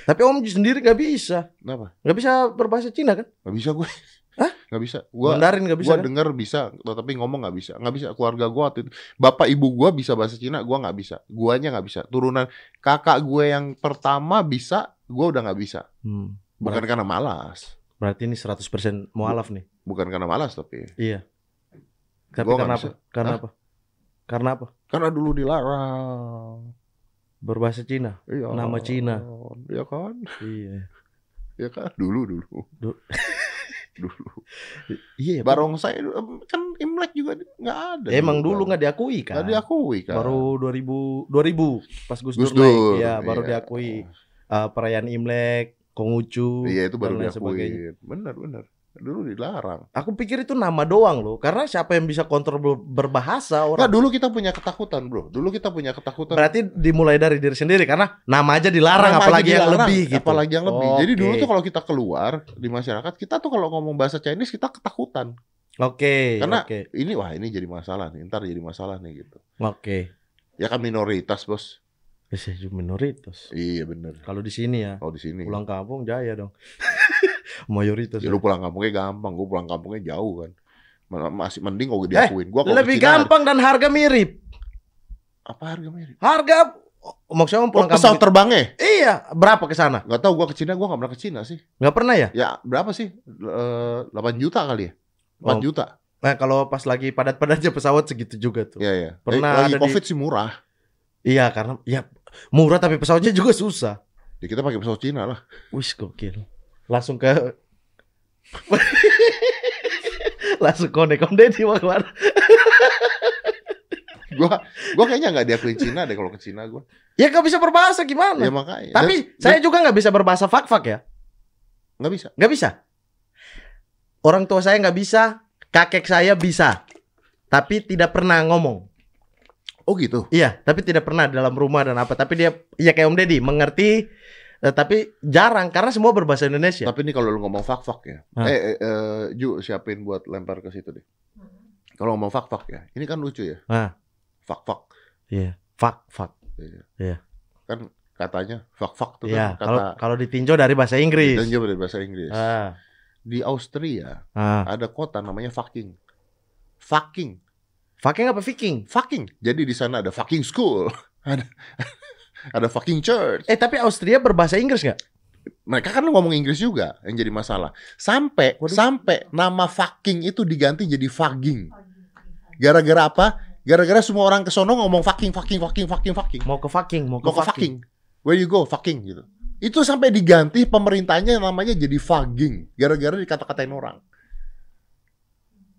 Tapi Om sendiri gak bisa, Kenapa? gak bisa berbahasa Cina kan? Gak bisa gue. Hah? Gak bisa. Gua Mandarin gak bisa gua kan? denger bisa, tapi ngomong nggak bisa. Nggak bisa. Keluarga gua waktu itu, bapak ibu gua bisa bahasa Cina, gua nggak bisa. Guanya nggak bisa. Turunan kakak gue yang pertama bisa, gua udah nggak bisa. Hmm, Bukan karena malas, berarti ini 100% mualaf nih. bukan karena malas tapi Iya. Tapi Gua karena apa? Karena Hah? apa? Karena apa? karena dulu dilarang. Berbahasa Cina. Iya. Nama Cina. Iya kan? Iya. Iya kan? Dulu dulu. Du- dulu. Iya. Barongsai kan Imlek juga nggak ada. Emang dulu nggak diakui kan? Nggak diakui kan. Baru 2000 2000 pas Gus Dur, Gus Dur, naik. Ya, baru iya. diakui. Eh, perayaan Imlek, Konghucu, Iya itu baru dan lain sebagainya. diakui. Bener bener. Dulu dilarang. Aku pikir itu nama doang loh, karena siapa yang bisa kontrol ber- berbahasa Nah, orang. dulu kita punya ketakutan, Bro. Dulu kita punya ketakutan. Berarti dimulai dari diri sendiri karena nama aja dilarang, Nama aja apalagi yang dilarang, lebih gitu. Apalagi yang lebih. Jadi Oke. dulu tuh kalau kita keluar di masyarakat, kita tuh kalau ngomong bahasa Chinese kita ketakutan. Oke, Karena- oke, Ini wah ini jadi masalah nih, ntar jadi masalah nih gitu. oke. Ya kan minoritas, Bos. Minoritas. Iya bener. Kalau di sini ya, Kalau di sini. pulang kampung jaya dong. Mayoritas. Ya, ya. lu pulang kampungnya gampang, gue pulang kampungnya jauh kan. Ma- Masih mending kalau Eh, diakuin. Gua kalau ke Lebih Cina, gampang dan harga mirip. Apa harga mirip? Harga oh, maksudnya Oh, pulang pesawat kampung. terbangnya? Iya, berapa ke sana? Gak tau, gua ke Cina, gua gak pernah ke Cina sih. Nggak pernah ya? Ya berapa sih? Eh, 8 juta kali ya? 4 Oh. juta? Nah, kalau pas lagi padat-padatnya pesawat segitu juga tuh. Iya, iya. Pernah Eh, lagi ada di- covid sih murah. Iya, karena ya murah tapi pesawatnya juga susah. Ya kita pakai pesawat Cina lah. Wis gokil. Langsung ke Langsung konde-konde di Gua gua kayaknya nggak diakuin Cina deh kalau ke Cina gua. Ya gak bisa berbahasa gimana? Ya makanya. tapi Dan- saya juga nggak bisa berbahasa fak-fak ya. nggak bisa. Nggak bisa. Orang tua saya nggak bisa, kakek saya bisa. Tapi tidak pernah ngomong. Oh gitu. Iya, tapi tidak pernah dalam rumah dan apa. Tapi dia, ya kayak Om Deddy, mengerti. eh, tapi jarang karena semua berbahasa Indonesia. Tapi ini kalau lu ngomong fak-fak ya. Hah? Eh, eh, eh, Ju siapin buat lempar ke situ deh. Kalau ngomong fak-fak ya. Ini kan lucu ya. Hah. Fak-fak. Iya, fak-fak. Iya. Iya. Kan katanya fak-fak tuh Iya, kan kalau kata kalau ditinjau dari bahasa Inggris. juga dari bahasa Inggris. Ah, Di Austria ah. ada kota namanya fucking. Fucking. Fucking apa Viking? Fucking. Jadi di sana ada fucking school. ada ada fucking church. Eh tapi Austria berbahasa Inggris nggak? Mereka kan ngomong Inggris juga yang jadi masalah. Sampai Waduh. sampai nama fucking itu diganti jadi fugging. Gara-gara apa? Gara-gara semua orang ke sono ngomong fucking fucking fucking fucking fucking. Mau ke fucking, mau ke Mau ke fucking. fucking. Where you go? Fucking gitu. Itu sampai diganti pemerintahnya namanya jadi fugging gara-gara dikata-katain orang.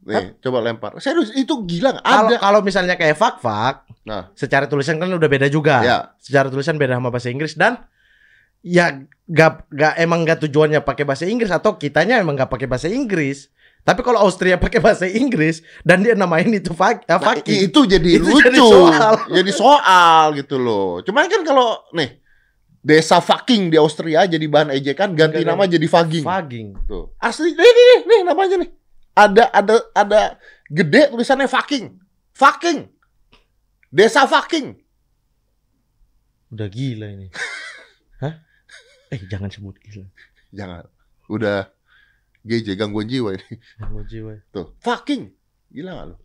Nih, coba lempar. Serius, itu gila Ada. kalau misalnya kayak fak-fak, Nah. secara tulisan kan udah beda juga. Ya, Secara tulisan beda sama bahasa Inggris dan ya gak, gak emang gak tujuannya pakai bahasa Inggris atau kitanya emang gak pakai bahasa Inggris. Tapi kalau Austria pakai bahasa Inggris dan dia namain itu fak, ah, Nah, itu jadi Itu lucu. jadi soal. Jadi soal gitu loh. Cuman kan kalau nih desa fucking di Austria jadi bahan ejekan ganti Ganti. nama jadi fugging. Fugging. Tuh. Asli nih, nih, nih, nih namanya nih. Ada ada ada gede tulisannya fucking. Fucking. Desa fucking. Udah gila ini. Hah? Eh jangan sebut gila. Jangan. Udah GJ gangguan jiwa ini. Ganggu jiwa. Tuh, fucking. Gila gak lu?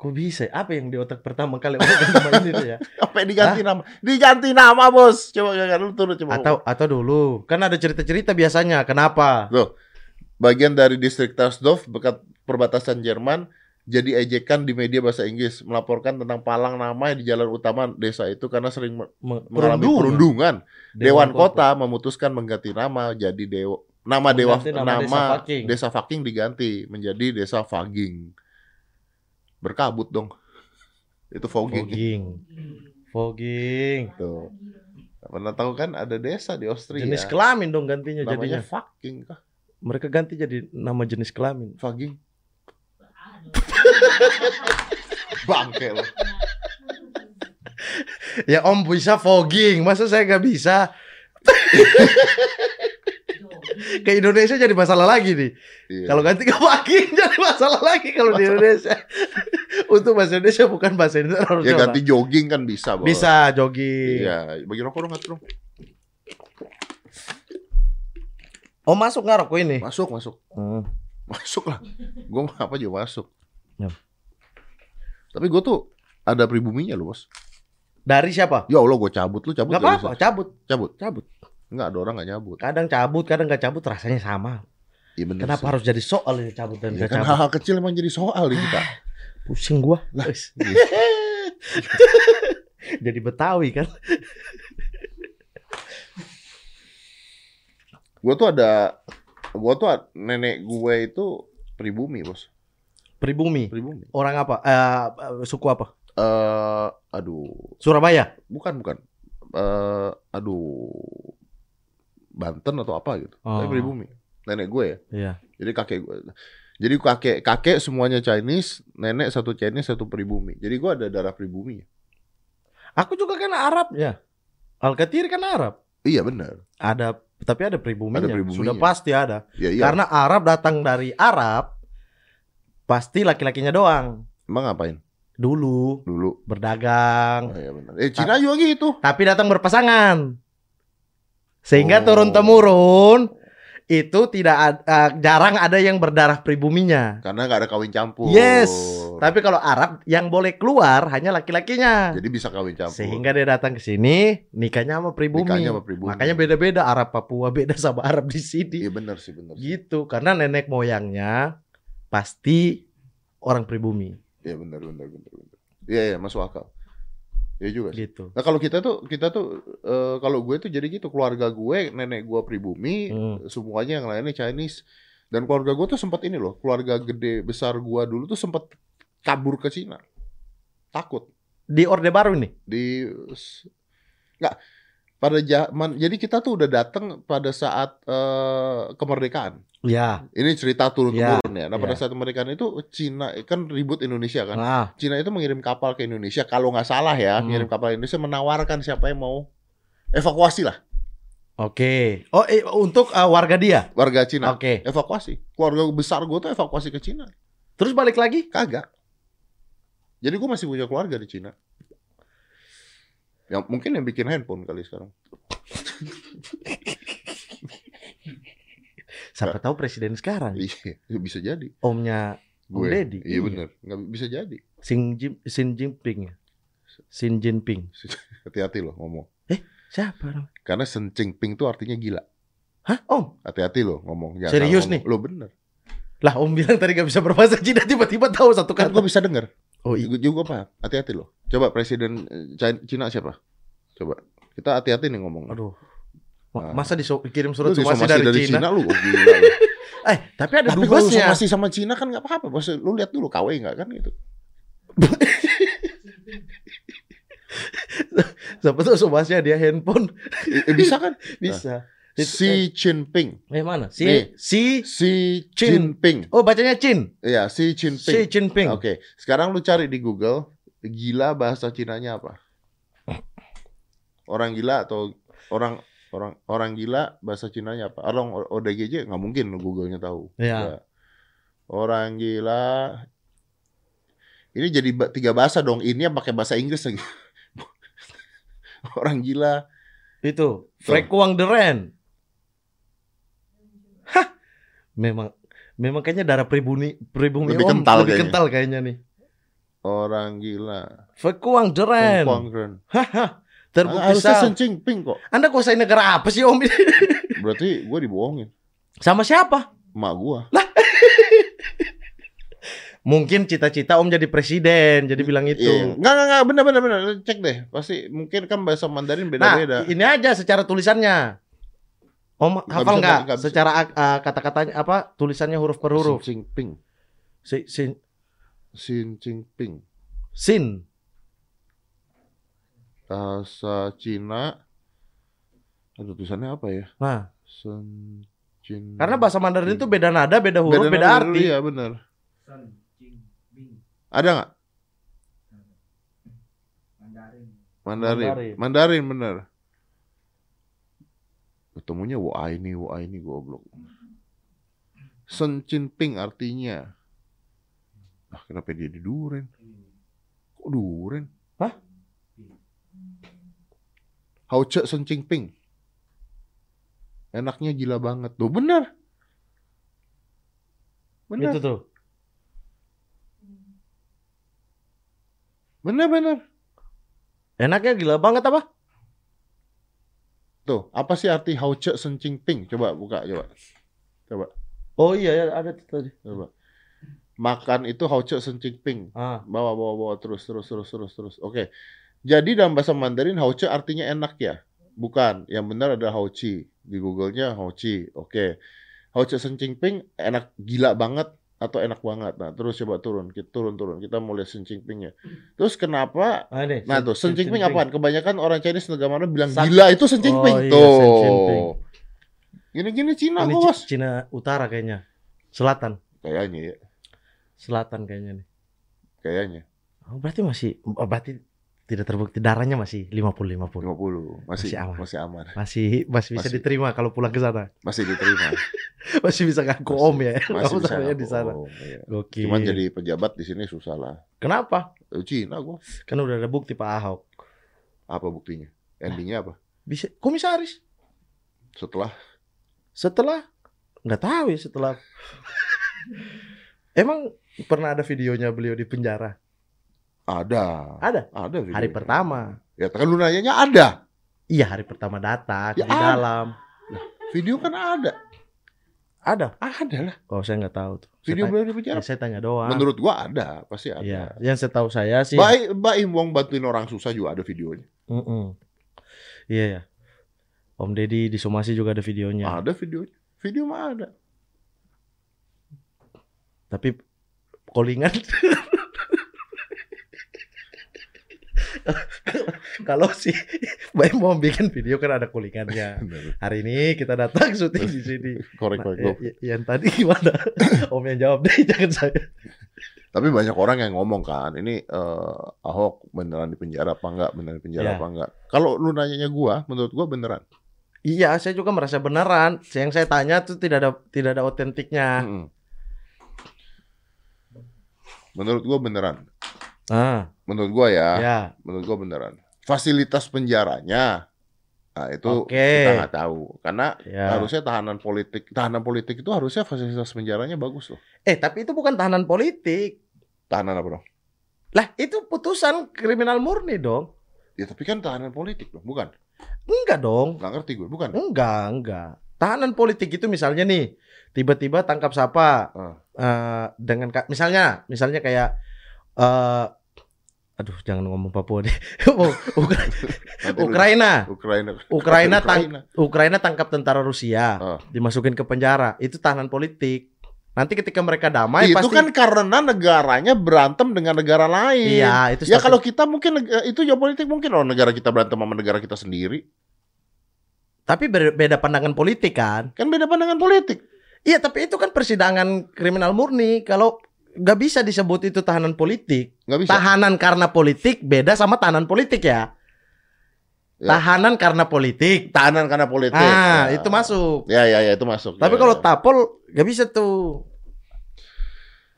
Kok bisa? Apa yang di otak pertama kali orang nama ini tuh ya? Apa diganti nama? Diganti nama, Bos. Coba gak lu turun coba. Atau atau dulu kan ada cerita-cerita biasanya. Kenapa? Bagian dari distrik Tarsdorf bekat perbatasan Jerman jadi ejekan di media bahasa Inggris melaporkan tentang palang nama di jalan utama desa itu karena sering me- Me- mengalami perundungan. perundungan. Dewan, kota. memutuskan mengganti nama jadi dewa nama dewa nama, nama desa Fucking diganti menjadi desa Faging. Berkabut dong. Itu fogging. Fogging. Fogging. Tuh. Pernah tahu kan ada desa di Austria. Jenis kelamin dong gantinya namanya jadinya. Fucking kah? Mereka ganti jadi nama jenis kelamin. Faging. Bangke loh. Ya Om bisa fogging, masa saya nggak bisa? Ke Indonesia jadi masalah lagi nih. Iya. Kalau ganti ke fogging jadi masalah lagi kalau di Indonesia. Untuk bahasa Indonesia bukan bahasa Indonesia. ya ganti jogging kan bisa, Bos. Bisa jogging. Iya, bagi rokok dong. Oh masuk nggak rokok ini? Masuk, masuk. Hmm. Masuk lah. Gue mah apa juga masuk. Ya. Tapi gue tuh ada pribuminya loh, Bos. Dari siapa? Ya Allah, gue cabut lu cabut Gak nggak apa-apa, cabut. Cabut. Cabut. Enggak, ada orang nggak cabut. Kadang cabut, kadang nggak cabut, rasanya sama. Iya bener Kenapa sih. harus jadi soal ini cabut dan Ya nggak kan cabut? hal-hal kecil emang jadi soal di kita. Pusing gua. Lah, Wes. jadi Betawi kan? Gue tuh ada, gue tuh ad- nenek gue itu pribumi, Bos. Pribumi. Pribumi. Orang apa? Eh, suku apa? Eh, aduh, Surabaya. bukan bukan. Eh, aduh, Banten atau apa gitu. Tapi Oh. pribumi. Nenek gue ya. Iya. Jadi kakek gue. Jadi kakek kakek semuanya Chinese, nenek satu Chinese satu pribumi. Jadi gue ada darah pribumi. Aku juga kan Arab ya. Al-Kathir kan Arab. Iya benar. Ada tapi ada pribuminya. Ada pribuminya. Sudah pasti ada. Ya iya. Karena Arab datang dari Arab pasti laki-lakinya doang. Emang ngapain Dulu dulu? berdagang, Oh, iya benar. Eh Cina juga gitu. tapi datang berpasangan. Sehingga Oh. turun temurun itu tidak ad- eh, jarang ada yang berdarah pribuminya. Karena nggak ada kawin campur. Yes. Tapi kalau Arab yang boleh keluar hanya laki-lakinya. Jadi bisa kawin campur. Sehingga dia datang ke sini nikahnya sama pribumi. Nikahnya sama pribumi. Makanya beda-beda Arab Papua beda sama Arab di sini. Iya benar sih benar. Gitu, karena nenek moyangnya pasti orang pribumi Iya benar benar benar benar. Iya iya masuk akal. Iya juga sih. gitu. Nah kalau kita tuh kita tuh eh, kalau gue tuh jadi gitu keluarga gue nenek gue pribumi Hmm. semuanya yang lainnya Chinese dan keluarga gue tuh sempat ini loh keluarga gede besar gue dulu tuh sempat kabur ke Cina takut Di Orde Baru nih. di nggak pada zaman jadi kita tuh udah datang pada saat eh, kemerdekaan Ya. ini cerita turun Ya, temurun ya nah pada ya. saat kemerdekaan itu Cina kan ribut Indonesia kan Nah, Cina itu mengirim kapal ke Indonesia kalau nggak salah ya Hmm. mengirim kapal ke Indonesia menawarkan siapa yang mau evakuasi lah oke. Oh, eh, untuk eh, warga dia. warga Cina Oke. evakuasi keluarga besar gue tuh evakuasi ke Cina Terus balik lagi? kagak jadi gue masih punya keluarga di Cina yang mungkin yang bikin handphone kali sekarang Siapa tahu presiden sekarang. iya bisa jadi Omnya Om gue Deddy, iya iya. bener nggak bisa jadi Xi, Jin, Xi Jinping ya. Xi Jinping. hati-hati loh ngomong Siapa namanya? karena Sen Ping tuh artinya gila Hah? Om? hati-hati loh ngomong Jangan Serius salah nih? ngomong. lo bener Lah Om bilang tadi gak bisa berbahasa Cina tiba-tiba tahu satu kan gue kata. bisa denger Oh iya. Gue juga paham. Hati-hati loh. Coba presiden eh, Cina siapa? Coba. Kita hati-hati nih ngomong. Aduh. Nah. Masa dikirim Lu surat somasi disomasi dari, Cina? lu oh, gila lu. Eh, tapi ada Tapi dubesnya. somasi sama Cina kan nggak apa-apa. Bos lu lihat dulu KW nggak kan gitu. Siapa tahu somasinya dia handphone. Eh, bisa kan? Bisa. Itu- Xi Jinping. Eh mana? Si Nih. si Xi. Jinping. Oh bacanya Chin. Iya, Xi Jinping. Si Jinping. Oke, sekarang lu cari di Google gila bahasa Cinanya apa? Orang gila atau orang orang orang gila bahasa Cinanya apa? Orang ODGJ nggak mungkin Google-nya tahu. Ya. Ya. Orang gila. Ini jadi tiga bahasa dong. Ini yang pakai bahasa Inggris lagi. Orang gila. Itu Frekuang Deren. Hah. Memang memang kayaknya darah pribumi pribumi Lebih Om kental lebih kayaknya. kental kayaknya nih. Orang gila. Frekuang Deren. Kuangren. Haha. Ah, Terbukti harusnya sah. Xi Jinping kok. Anda kuasai negara apa sih Om? Berarti gue dibohongin. Sama siapa? Emak gua. Mungkin cita-cita Om jadi presiden, jadi bilang itu. Iya. Enggak, enggak, enggak. Bener, bener, bener. Cek deh. Pasti mungkin kan bahasa Mandarin Nah, beda-beda. ini aja secara tulisannya. Om Nggak hafal bisa, nggak secara uh, kata-katanya apa tulisannya huruf per huruf? Xi Jinping. Si, sin, Xi Jinping. sin. Bahasa Cina. Aduh, tulisannya apa ya? Nah, Sen Jin. karena bahasa Mandarin itu beda nada, beda huruf, beda, nada arti. Iya, bener. Ada nggak? Mandarin. Mandarin. Mandarin bener. Ketemunya wah ini, wah ini goblok. Sen Jinping artinya. Ah, kenapa dia di duren? Kok duren? Hah? Hao Ce Sen Jinping. Enaknya gila banget. Tuh bener. Bener. Itu tuh. Bener bener. Enaknya gila banget apa? Tuh, apa sih arti Hao Ce Sen Jinping? Coba buka, coba. Coba, Oh iya, ya, ada tadi. coba. Makan itu Hao Ce Sen Jinping. Ah, Bawa, bawa, bawa terus, terus, terus, terus, terus. Oke. Jadi dalam bahasa Mandarin Hao Ce artinya enak ya? Bukan. Yang benar adalah Hao Chi. Di Google-nya Hao Chi. Oke. Hao Ce Sen Jinping enak gila banget atau enak banget. Nah, terus coba turun. Kita turun, turun. Kita mau lihat Sen Jinpingnya. Terus kenapa ah. Nah tuh, Sen Jinping apaan? Kebanyakan orang Chinese negara mana bilang San- gila itu Sen Jinping. Oh, iya, tuh. Gini-gini Cina Ini bos. Cina Utara kayaknya. Selatan. Kayaknya ya, Selatan kayaknya nih. kayaknya Oh, berarti masih oh, berarti tidak terbukti darahnya masih 50 50. 50 masih Masih aman. masih aman. Masih masih bisa Masih. diterima kalau pulang ke sana. Masih diterima. Masih bisa ngaku Masih- om ya. masih Kamu bisa ngaku di sana. om, iya. Gokil. Cuman jadi pejabat di sini susah lah. Kenapa? Eh, Cina gua. Kan udah ada bukti Pak Ahok. Apa buktinya? Endingnya apa? Bisa komisaris. Setelah Setelah nggak tahu ya setelah Emang pernah ada videonya beliau di penjara? Ada, Ada. ada video. Hari pertama. Ya kan lu nanyanya ada. Iya, hari pertama datang Ya di ada. dalam. Video kan ada. Ada. Ada lah. Oh, saya nggak tahu tuh. Video saya, tanya, ya, saya tanya doang. Menurut gua ada, pasti ada. Iya, yang saya tahu saya sih. Baik, Mbak Im Wong bantuin orang susah juga ada videonya. Mm-mm. Iya ya. Om Deddy di Somasi juga ada videonya. Ada videonya. Video mah ada. Tapi callingan kalau si Baim mau bikin video kan ada callingannya. Hari ini kita datang syuting di sini. Korek Nah, korek. ya- ya- yang tadi gimana? Om yang jawab deh, jangan saya. Tapi banyak orang yang ngomong kan, ini eh, Ahok beneran di penjara apa enggak, beneran di penjara Ya. apa enggak. Kalau lu nanyanya gua, menurut gua beneran. Iya, saya juga merasa beneran. Yang saya tanya tuh tidak ada tidak ada otentiknya. Mm-mm. Menurut gua beneran. Ah, Menurut gua ya, ya. menurut gua beneran. Fasilitas penjaranya, nah itu Oke. kita nggak tahu. Karena Ya. harusnya tahanan politik, tahanan politik itu harusnya fasilitas penjaranya bagus loh. Eh, tapi itu bukan tahanan politik. Tahanan apa dong? Lah, itu putusan kriminal murni dong. Ya tapi kan tahanan politik dong, bukan? Enggak dong. Nggak ngerti gue, bukan? Enggak, enggak. Tahanan politik itu misalnya nih, tiba-tiba tangkap siapa Ah. eh, dengan misalnya, misalnya kayak eh aduh jangan ngomong Papua deh. Ukra- Nanti lu- Ukraina. Ukraina. Ukraina tang- Ukraina. Ukraina tangkap tentara Rusia, Ah. dimasukin ke penjara. Itu tahanan politik. Nanti ketika mereka damai itu pasti kan karena negaranya berantem dengan negara lain. Iya, itu Ya status- kalau kita mungkin neg- itu ya politik mungkin loh negara kita berantem sama negara kita sendiri. tapi beda pandangan politik kan. Kan beda pandangan politik. Iya, tapi itu kan persidangan kriminal murni. Kalau nggak bisa disebut itu tahanan politik. Nggak bisa. Tahanan karena politik beda sama tahanan politik ya. Ya. Tahanan karena politik. Tahanan karena politik. Ah, Ya. itu masuk. Ya ya ya itu masuk. Tapi Ya, kalau ya. tapol nggak bisa tuh.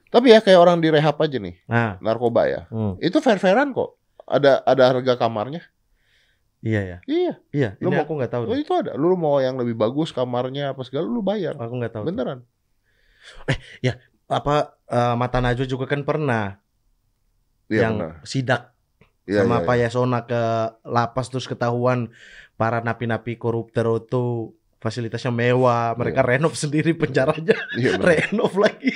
Tapi ya kayak orang di rehab aja nih, Nah, narkoba ya. hmm, Itu fair-fairan kok. Ada ada harga kamarnya. iya ya. Iya, Iya, Lu ini mau- aku nggak tahu. oh, nih. itu ada. Lu mau yang lebih bagus kamarnya apa segala lu bayar. Aku nggak tahu. Beneran. Apa eh, Mata Najwa juga kan pernah Iya yang benar. sidak Iya, sama iya, Pak Yasona ke lapas terus ketahuan para napi-napi koruptor itu fasilitasnya mewah, mereka renov sendiri penjaranya, Iya, benar. renov lagi.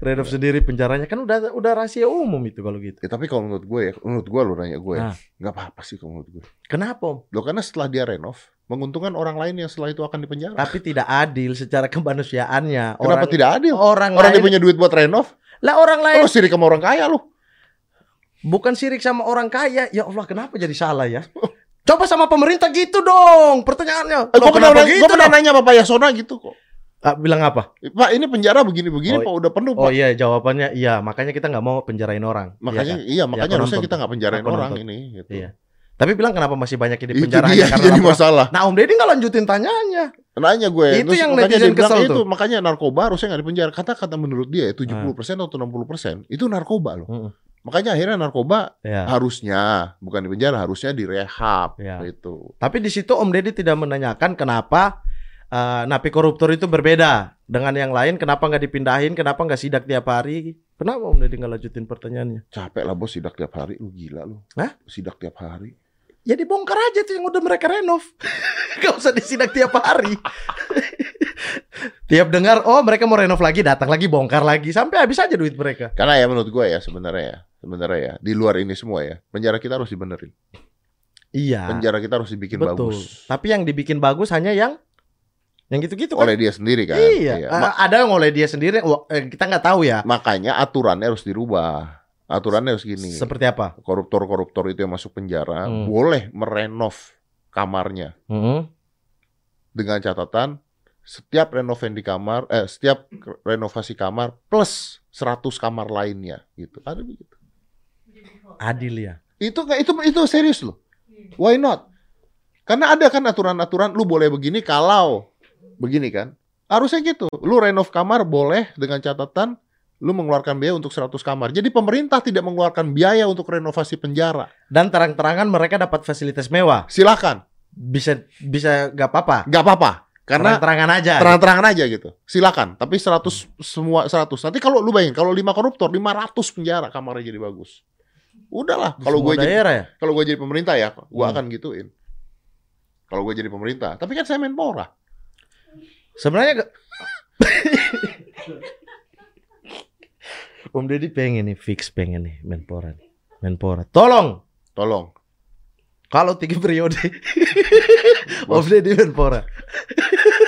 renov sendiri penjaranya kan udah udah rahasia umum itu kalau gitu. Ya, tapi kalau menurut gue ya, menurut gue lu nanya gue, ya, Ah. nggak apa-apa sih kalau menurut gue. Kenapa? Om? Loh karena setelah dia renov, menguntungkan orang lain yang setelah itu akan dipenjara. Tapi tidak adil secara kemanusiaannya. Kenapa orang, tidak adil? Orang, Orang lain, dia punya duit buat renov, lah orang lain kalau sirik sama orang kaya lu. bukan sirik sama orang kaya. Ya Allah, kenapa jadi salah ya? Coba sama pemerintah gitu dong. Pertanyaannya. Eh, gue pernah, kenapa gua gitu pernah nanya Bapak Yasona gitu kok. Ah, bilang apa? Pak ini penjara begini-begini, Oh, Pak udah penuh Oh Pak. iya, jawabannya iya. Makanya kita nggak mau penjarain orang. Makanya Iya kan? iya, makanya aku harusnya nonton kita nggak penjarain Aku orang nonton. ini. Gitu. Iya. Tapi bilang kenapa masih banyak yang di Itu penjara dia hanya karena jadi laporan- masalah. Nah, Om Deddy nggak lanjutin tanyanya. Nanya gue, Itu terus yang netizen kesel itu tuh. makanya narkoba harusnya nggak dipenjara. Kata-kata menurut dia 70% atau 60% itu narkoba loh. Mm-mm. Makanya akhirnya narkoba Ya. harusnya bukan di penjara, harusnya direhab Ya. gitu. Tapi di situ Om Deddy tidak menanyakan kenapa eh, napi koruptor itu berbeda dengan yang lain. Kenapa nggak dipindahin? Kenapa nggak sidak tiap hari? Kenapa Om Deddy nggak lanjutin pertanyaannya? Capek lah bos sidak tiap hari, lu gila lu. Hah? Sidak tiap hari. Ya dibongkar aja tuh yang udah mereka renov. Gak usah disidak tiap hari. tiap dengar, oh mereka mau renov lagi, datang lagi, bongkar lagi. Sampai habis aja duit mereka. Karena ya menurut gue ya sebenarnya ya, sebenarnya ya di luar ini semua ya, penjara kita harus dibenerin. Iya. Penjara kita harus dibikin betul. bagus Tapi yang dibikin bagus hanya yang yang gitu-gitu kan. oleh dia sendiri kan. Iya. Ma- A- ada yang oleh dia sendiri. eh, kita nggak tahu ya. makanya aturannya harus dirubah. Aturannya harus gini. Seperti apa? Koruptor-koruptor itu yang masuk penjara Hmm. boleh merenov kamarnya Mm-mm. dengan catatan setiap renovasi di kamar, eh setiap renovasi kamar plus 100 kamar lainnya gitu. Ada begitu. Adil ya. Itu itu itu serius loh. Why not? Karena ada kan aturan-aturan lu boleh begini kalau begini kan. Harusnya gitu. Lu renov kamar boleh dengan catatan lu mengeluarkan biaya untuk 100 kamar. Jadi pemerintah tidak mengeluarkan biaya untuk renovasi penjara. Dan terang-terangan mereka dapat fasilitas mewah. Silakan. Bisa bisa gak apa-apa. nggak apa-apa. Karena terang-terangan aja. terang-terangan aja gitu. Silakan. Tapi 100 semua 100. Nanti kalau lu bayangin kalau 5 koruptor 500 penjara kamarnya jadi bagus. Udahlah, kalau gue jadi ya. kalau gue jadi pemerintah ya, gue Hmm. akan gituin. Kalau gue jadi pemerintah, tapi kan saya Menpora. Sebenarnya gak... Om Deddy pengen nih fix pengen nih Menpora nih. Menpora. Tolong Tolong. kalau tiga periode Om Deddy Menpora.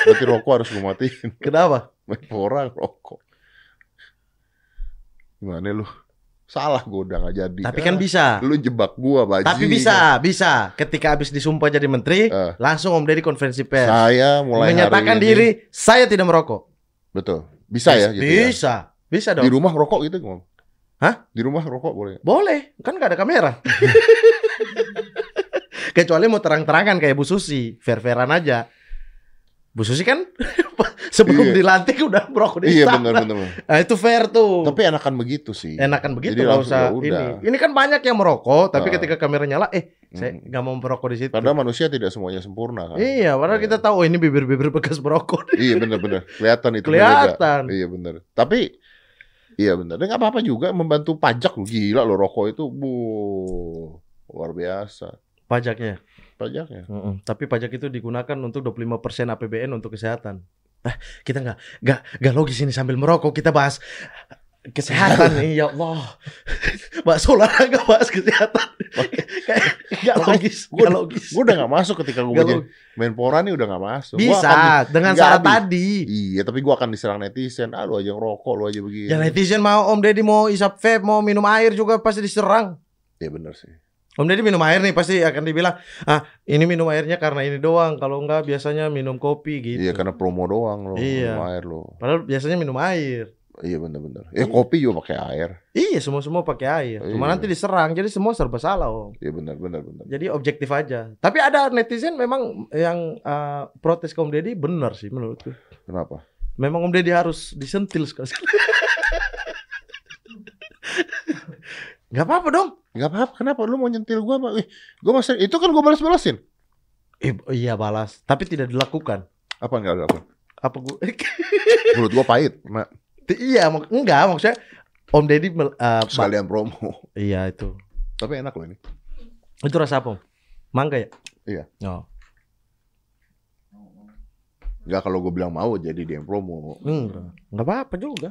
Berarti rokok harus gue matiin. Kenapa? Menpora rokok. Gimana lu? Salah gue udah gak jadi. Tapi kan bisa. Lu jebak gua bajingan. Tapi bisa, bisa. Ketika habis disumpah jadi menteri, Eh. langsung Om Deddy konferensi pers. Saya mulai menyatakan hari ini- diri saya tidak merokok. Betul. Bisa ya gitu ya. Bisa. Bisa Di dong. rumah rokok gitu ngomong. Hah? Di rumah rokok boleh. Boleh, kan gak ada kamera. Kecuali mau terang-terangan kayak Bu Susi, fair-fairan aja. Bu Susi kan sebelum Iya. dilantik udah merokok di Iya benar. benar. Nah, itu fair tuh. Tapi enakan begitu sih. enakan begitu Jadi langsung usah ya udah. ini. Ini kan banyak yang merokok, tapi Ah. ketika kamera nyala, eh saya Hmm. nggak mau merokok di situ. Karena manusia tidak semuanya sempurna kan. Iya, padahal Iya. kita tahu oh, ini bibir-bibir bekas merokok. Iya benar-benar kelihatan itu. Kelihatan. Iya benar. Tapi iya benar. Dan nggak apa-apa juga membantu pajak gila lo rokok itu bu luar biasa Pajaknya. pajaknya. Mm-mm. Tapi pajak itu digunakan untuk 25% APBN untuk kesehatan. Ah, kita nggak nggak nggak logis ini sambil merokok kita bahas kesehatan nih ya Allah. bahas olahraga bahas kesehatan. Kayak nggak logis, gua- nggak logis. Gue udah nggak masuk ketika gue logis. Menpora nih udah nggak masuk. Gua Bisa akan- dengan syarat tadi. Iya, tapi gue akan diserang netizen. Ah, lu aja ngerokok, lu aja begini. Ya netizen mau Om Deddy mau isap vape, mau minum air juga pasti diserang. Iya benar sih. Om Deddy minum air nih pasti akan dibilang, ah ini minum airnya karena ini doang. Kalau enggak biasanya minum kopi gitu. Iya karena promo doang lo, Iya. minum air lo. Padahal biasanya minum air. Iya benar-benar. Ya kopi juga pakai air. Iya semua semua pakai air. Cuma Iya. nanti diserang, jadi semua serba salah Om. Iya benar-benar benar. Jadi objektif aja. Tapi ada netizen memang yang eh, protes ke Om Deddy benar sih menurutku. Kenapa? Memang Om Deddy harus disentil sekali. Gak apa-apa dong. Gak apa-apa. Kenapa lu mau nyentil gua? Pak? Ih, gua masih itu kan gua balas-balasin. Eh, iya balas, tapi tidak dilakukan. Apa enggak apa? Apa gua? Menurut gua pahit. Ma, iya, mak- enggak maksudnya Om Deddy mel- eh, sekalian promo. Iya itu. Tapi enak loh ini. Itu rasa apa? Mangga ya? Iya. Oh. Enggak kalau gua bilang mau jadi dia yang promo. Enggak. Enggak apa-apa juga.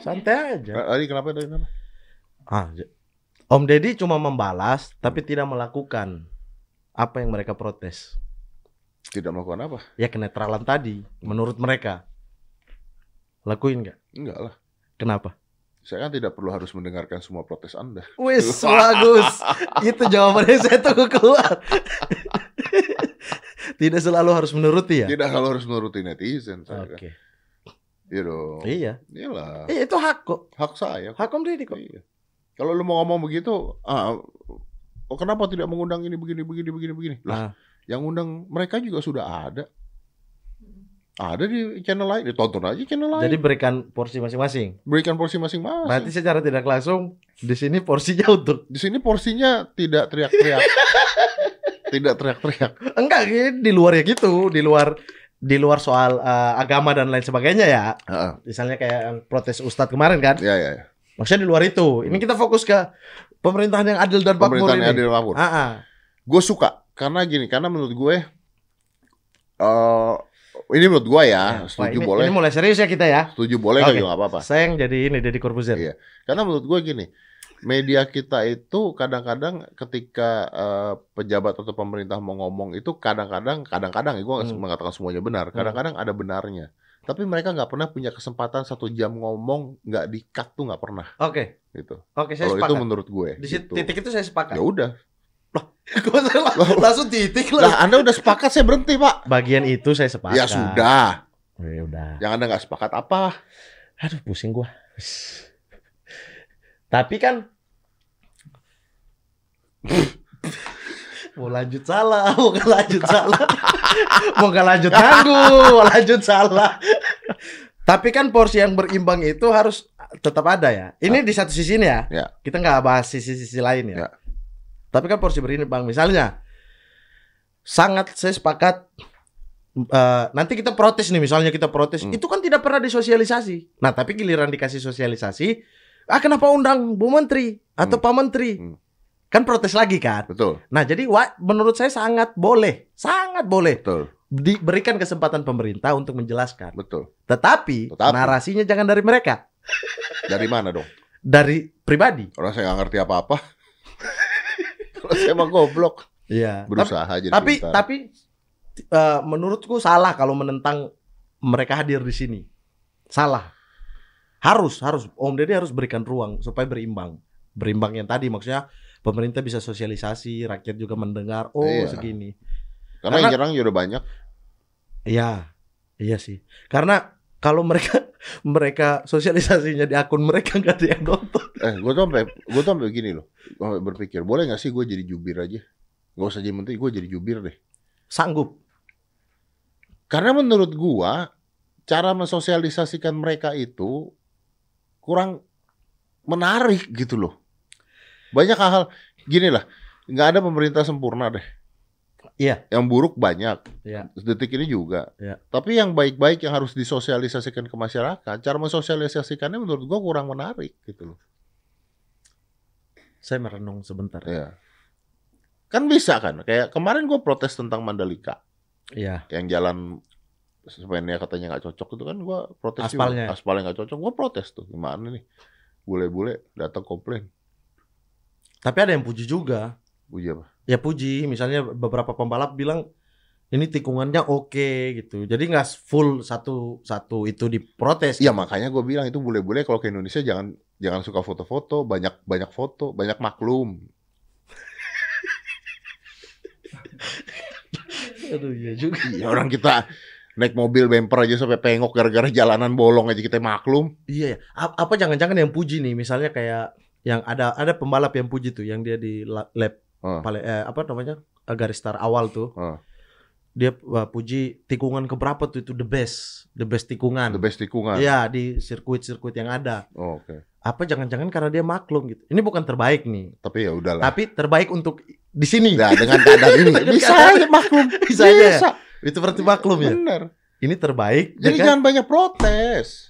Santai aja. Eh, Tadi kenapa tadi kenapa? Ah, Om Deddy cuma membalas tapi tidak melakukan apa yang mereka protes. Tidak melakukan apa? Ya kenetralan tadi menurut mereka. Lakuin nggak? Enggak lah. Kenapa? Saya kan tidak perlu harus mendengarkan semua protes Anda. Wis bagus. Itu jawabannya saya tunggu keluar. tidak selalu harus menuruti ya. Tidak kalau harus menuruti netizen saya. kan. Oke. Iya dong. Iya. Iyalah. Iya itu hak kok. Hak saya. Hak Om Deddy kok. Iya. Kalau lu mau ngomong begitu, ah, oh kenapa tidak mengundang ini begini begini begini begini? Lah, Ah. yang undang mereka juga sudah ada. Ada di channel lain, ditonton aja channel lain. Jadi berikan porsi masing-masing. berikan porsi masing-masing. Berarti secara tidak langsung di sini porsinya untuk Di sini porsinya tidak teriak-teriak. tidak teriak-teriak. enggak di luar ya gitu, di luar di luar soal eh, agama dan lain sebagainya ya. Heeh. Misalnya kayak protes Ustadz kemarin kan. Ya ya. ya. Maksudnya di luar itu. Ini kita fokus ke pemerintahan yang adil dan makmur Pemerintahan yang adil dan makmur. Ah, ah. Gue suka karena gini, karena menurut gue eh ini menurut gue ya, Wah, setuju ini, boleh. ini mulai serius ya kita ya. Setuju boleh nggak juga apa-apa. Saya yang jadi ini Deddy Corbuzier. Iya. Karena menurut gue gini, media kita itu kadang-kadang ketika eh, pejabat atau pemerintah mau ngomong itu kadang-kadang, kadang-kadang, gue Hmm. mengatakan semuanya benar. Kadang-kadang ada benarnya. Tapi mereka nggak pernah punya kesempatan satu jam ngomong nggak di cut tuh nggak pernah Oke. gitu. Oke, saya Kalau itu menurut gue. Di gitu. titik itu saya sepakat. Ya udah, Gua salah- langsung titik Lah, lah. Anda udah sepakat saya berhenti, Pak. Bagian itu saya sepakat. Ya sudah. Oh, ya udah. Yang Anda nggak sepakat apa? Aduh pusing gua. Tapi kan mau lanjut salah, mau nggak lanjut salah, mau nggak lanjut ganggu, mau lanjut salah. Tapi kan porsi yang berimbang itu harus tetap ada ya. Ini di satu sisi ini ya. Ya. Kita nggak bahas sisi-sisi lain ya. Ya. Tapi kan porsi berimbang. Misalnya, sangat saya sepakat. eh, nanti kita protes nih, misalnya kita protes, Hmm. itu kan tidak pernah disosialisasi. Nah, tapi giliran dikasih sosialisasi, ah kenapa undang Bu Menteri atau Hmm. Pak Menteri? Hmm. Kan protes lagi kan. Betul, Nah, jadi wa- menurut saya sangat boleh, sangat boleh betul, diberikan kesempatan pemerintah untuk menjelaskan. betul. Tetapi, Tetapi. narasinya jangan dari mereka, Dari mana dong? dari pribadi. Orang saya nggak ngerti apa-apa. Kalau saya mah goblok. Iya. Berusaha jadi tapi pintar. tapi eh, menurutku salah kalau menentang mereka hadir di sini. Salah. Harus harus Om Deddy harus berikan ruang supaya berimbang. Berimbang yang tadi maksudnya pemerintah bisa sosialisasi, rakyat juga mendengar. Oh, Iya. segini. Karena yang karena- nyerang juga banyak. Iya. Iya sih. Karena kalau mereka mereka sosialisasinya di akun mereka nggak ada yang nonton. Eh, gue tuh sampai gue tuh sampai begini loh. Gua sampai berpikir, boleh nggak sih gue jadi jubir aja? Gak usah jadi menteri, gue jadi jubir deh. Sanggup. Karena menurut gua cara mensosialisasikan mereka itu kurang menarik gitu loh. Banyak hal gini lah, nggak ada pemerintah sempurna deh. Iya. Yang buruk banyak. Iya. Detik ini juga. Iya. Tapi yang baik-baik yang harus disosialisasikan ke masyarakat, cara mensosialisasikannya menurut gua kurang menarik gitu loh. Saya merenung sebentar. Ya. Kan bisa kan? Kayak kemarin gua protes tentang Mandalika. Iya. yang jalan sebenarnya katanya nggak cocok itu kan gua protes Aspalnya. juga. aspalnya nggak cocok gua protes tuh gimana nih bule-bule datang komplain Tapi ada yang puji juga. uji apa ya puji misalnya beberapa pembalap bilang ini tikungannya oke gitu. Jadi nggak full satu satu itu diprotes. Iya makanya gue bilang itu bule-bule kalau ke Indonesia jangan jangan suka foto-foto banyak banyak foto banyak maklum. Aduh iya juga. Iya orang kita naik mobil bumper aja sampai pengok gara-gara jalanan bolong aja kita maklum. Iya ya. Apa jangan-jangan yang puji nih misalnya kayak yang ada ada pembalap yang puji tuh yang dia di la- lap Ah. paling eh, apa namanya? Eh, garis start awal tuh. Ah. dia wah, puji tikungan keberapa tuh itu? The best the best tikungan. The best tikungan? Iya di sirkuit-sirkuit yang ada. Oh, oke. Apa jangan-jangan karena dia maklum gitu. Ini bukan terbaik nih. Tapi ya udahlah. Tapi terbaik untuk di sini. Nah dengan keadaan ini. Bisa aja maklum. Bisa aja ya? bisa. Itu berarti maklum ya? Bener. Ini terbaik jadi ya kan? jangan banyak protes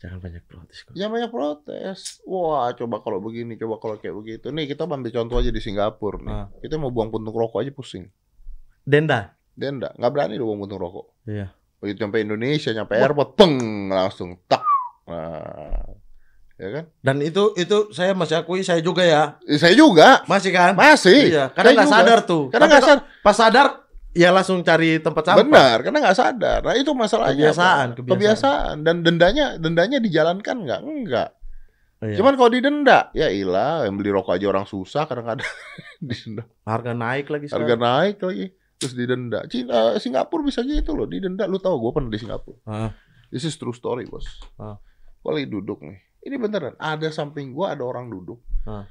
jangan banyak protes kok. Jangan banyak protes. Wah, coba kalau begini, coba kalau kayak begitu. Nih kita ambil contoh aja di Singapura nih. Ah. Kita mau buang puntung rokok aja pusing. denda enggak, nggak berani lo buang puntung rokok. Iya. Begitu nyampe Indonesia, nyampe Wah. airport, peng langsung tak. Nah, ya kan? dan itu itu saya masih akui saya juga ya Eh, saya juga masih kan masih. iya karena nggak sadar tuh Karena nggak sadar. pas sadar ya langsung cari tempat sampah Benar, karena nggak sadar. Nah itu masalahnya. Kebiasaan, apa? kebiasaan. kebiasaan. Dan dendanya, dendanya dijalankan nggak? Enggak. Iya. Cuman kalau didenda, ya ilah, yang beli rokok aja orang susah kadang-kadang didenda. harga naik lagi Harga sekarang naik lagi terus didenda. Cina, Singapura bisa gitu loh, didenda. Lu tahu gue pernah di Singapura. Ah. This is true story, bos. Ah. Lagi duduk nih. Ini beneran, ada samping gua ada orang duduk. Ah.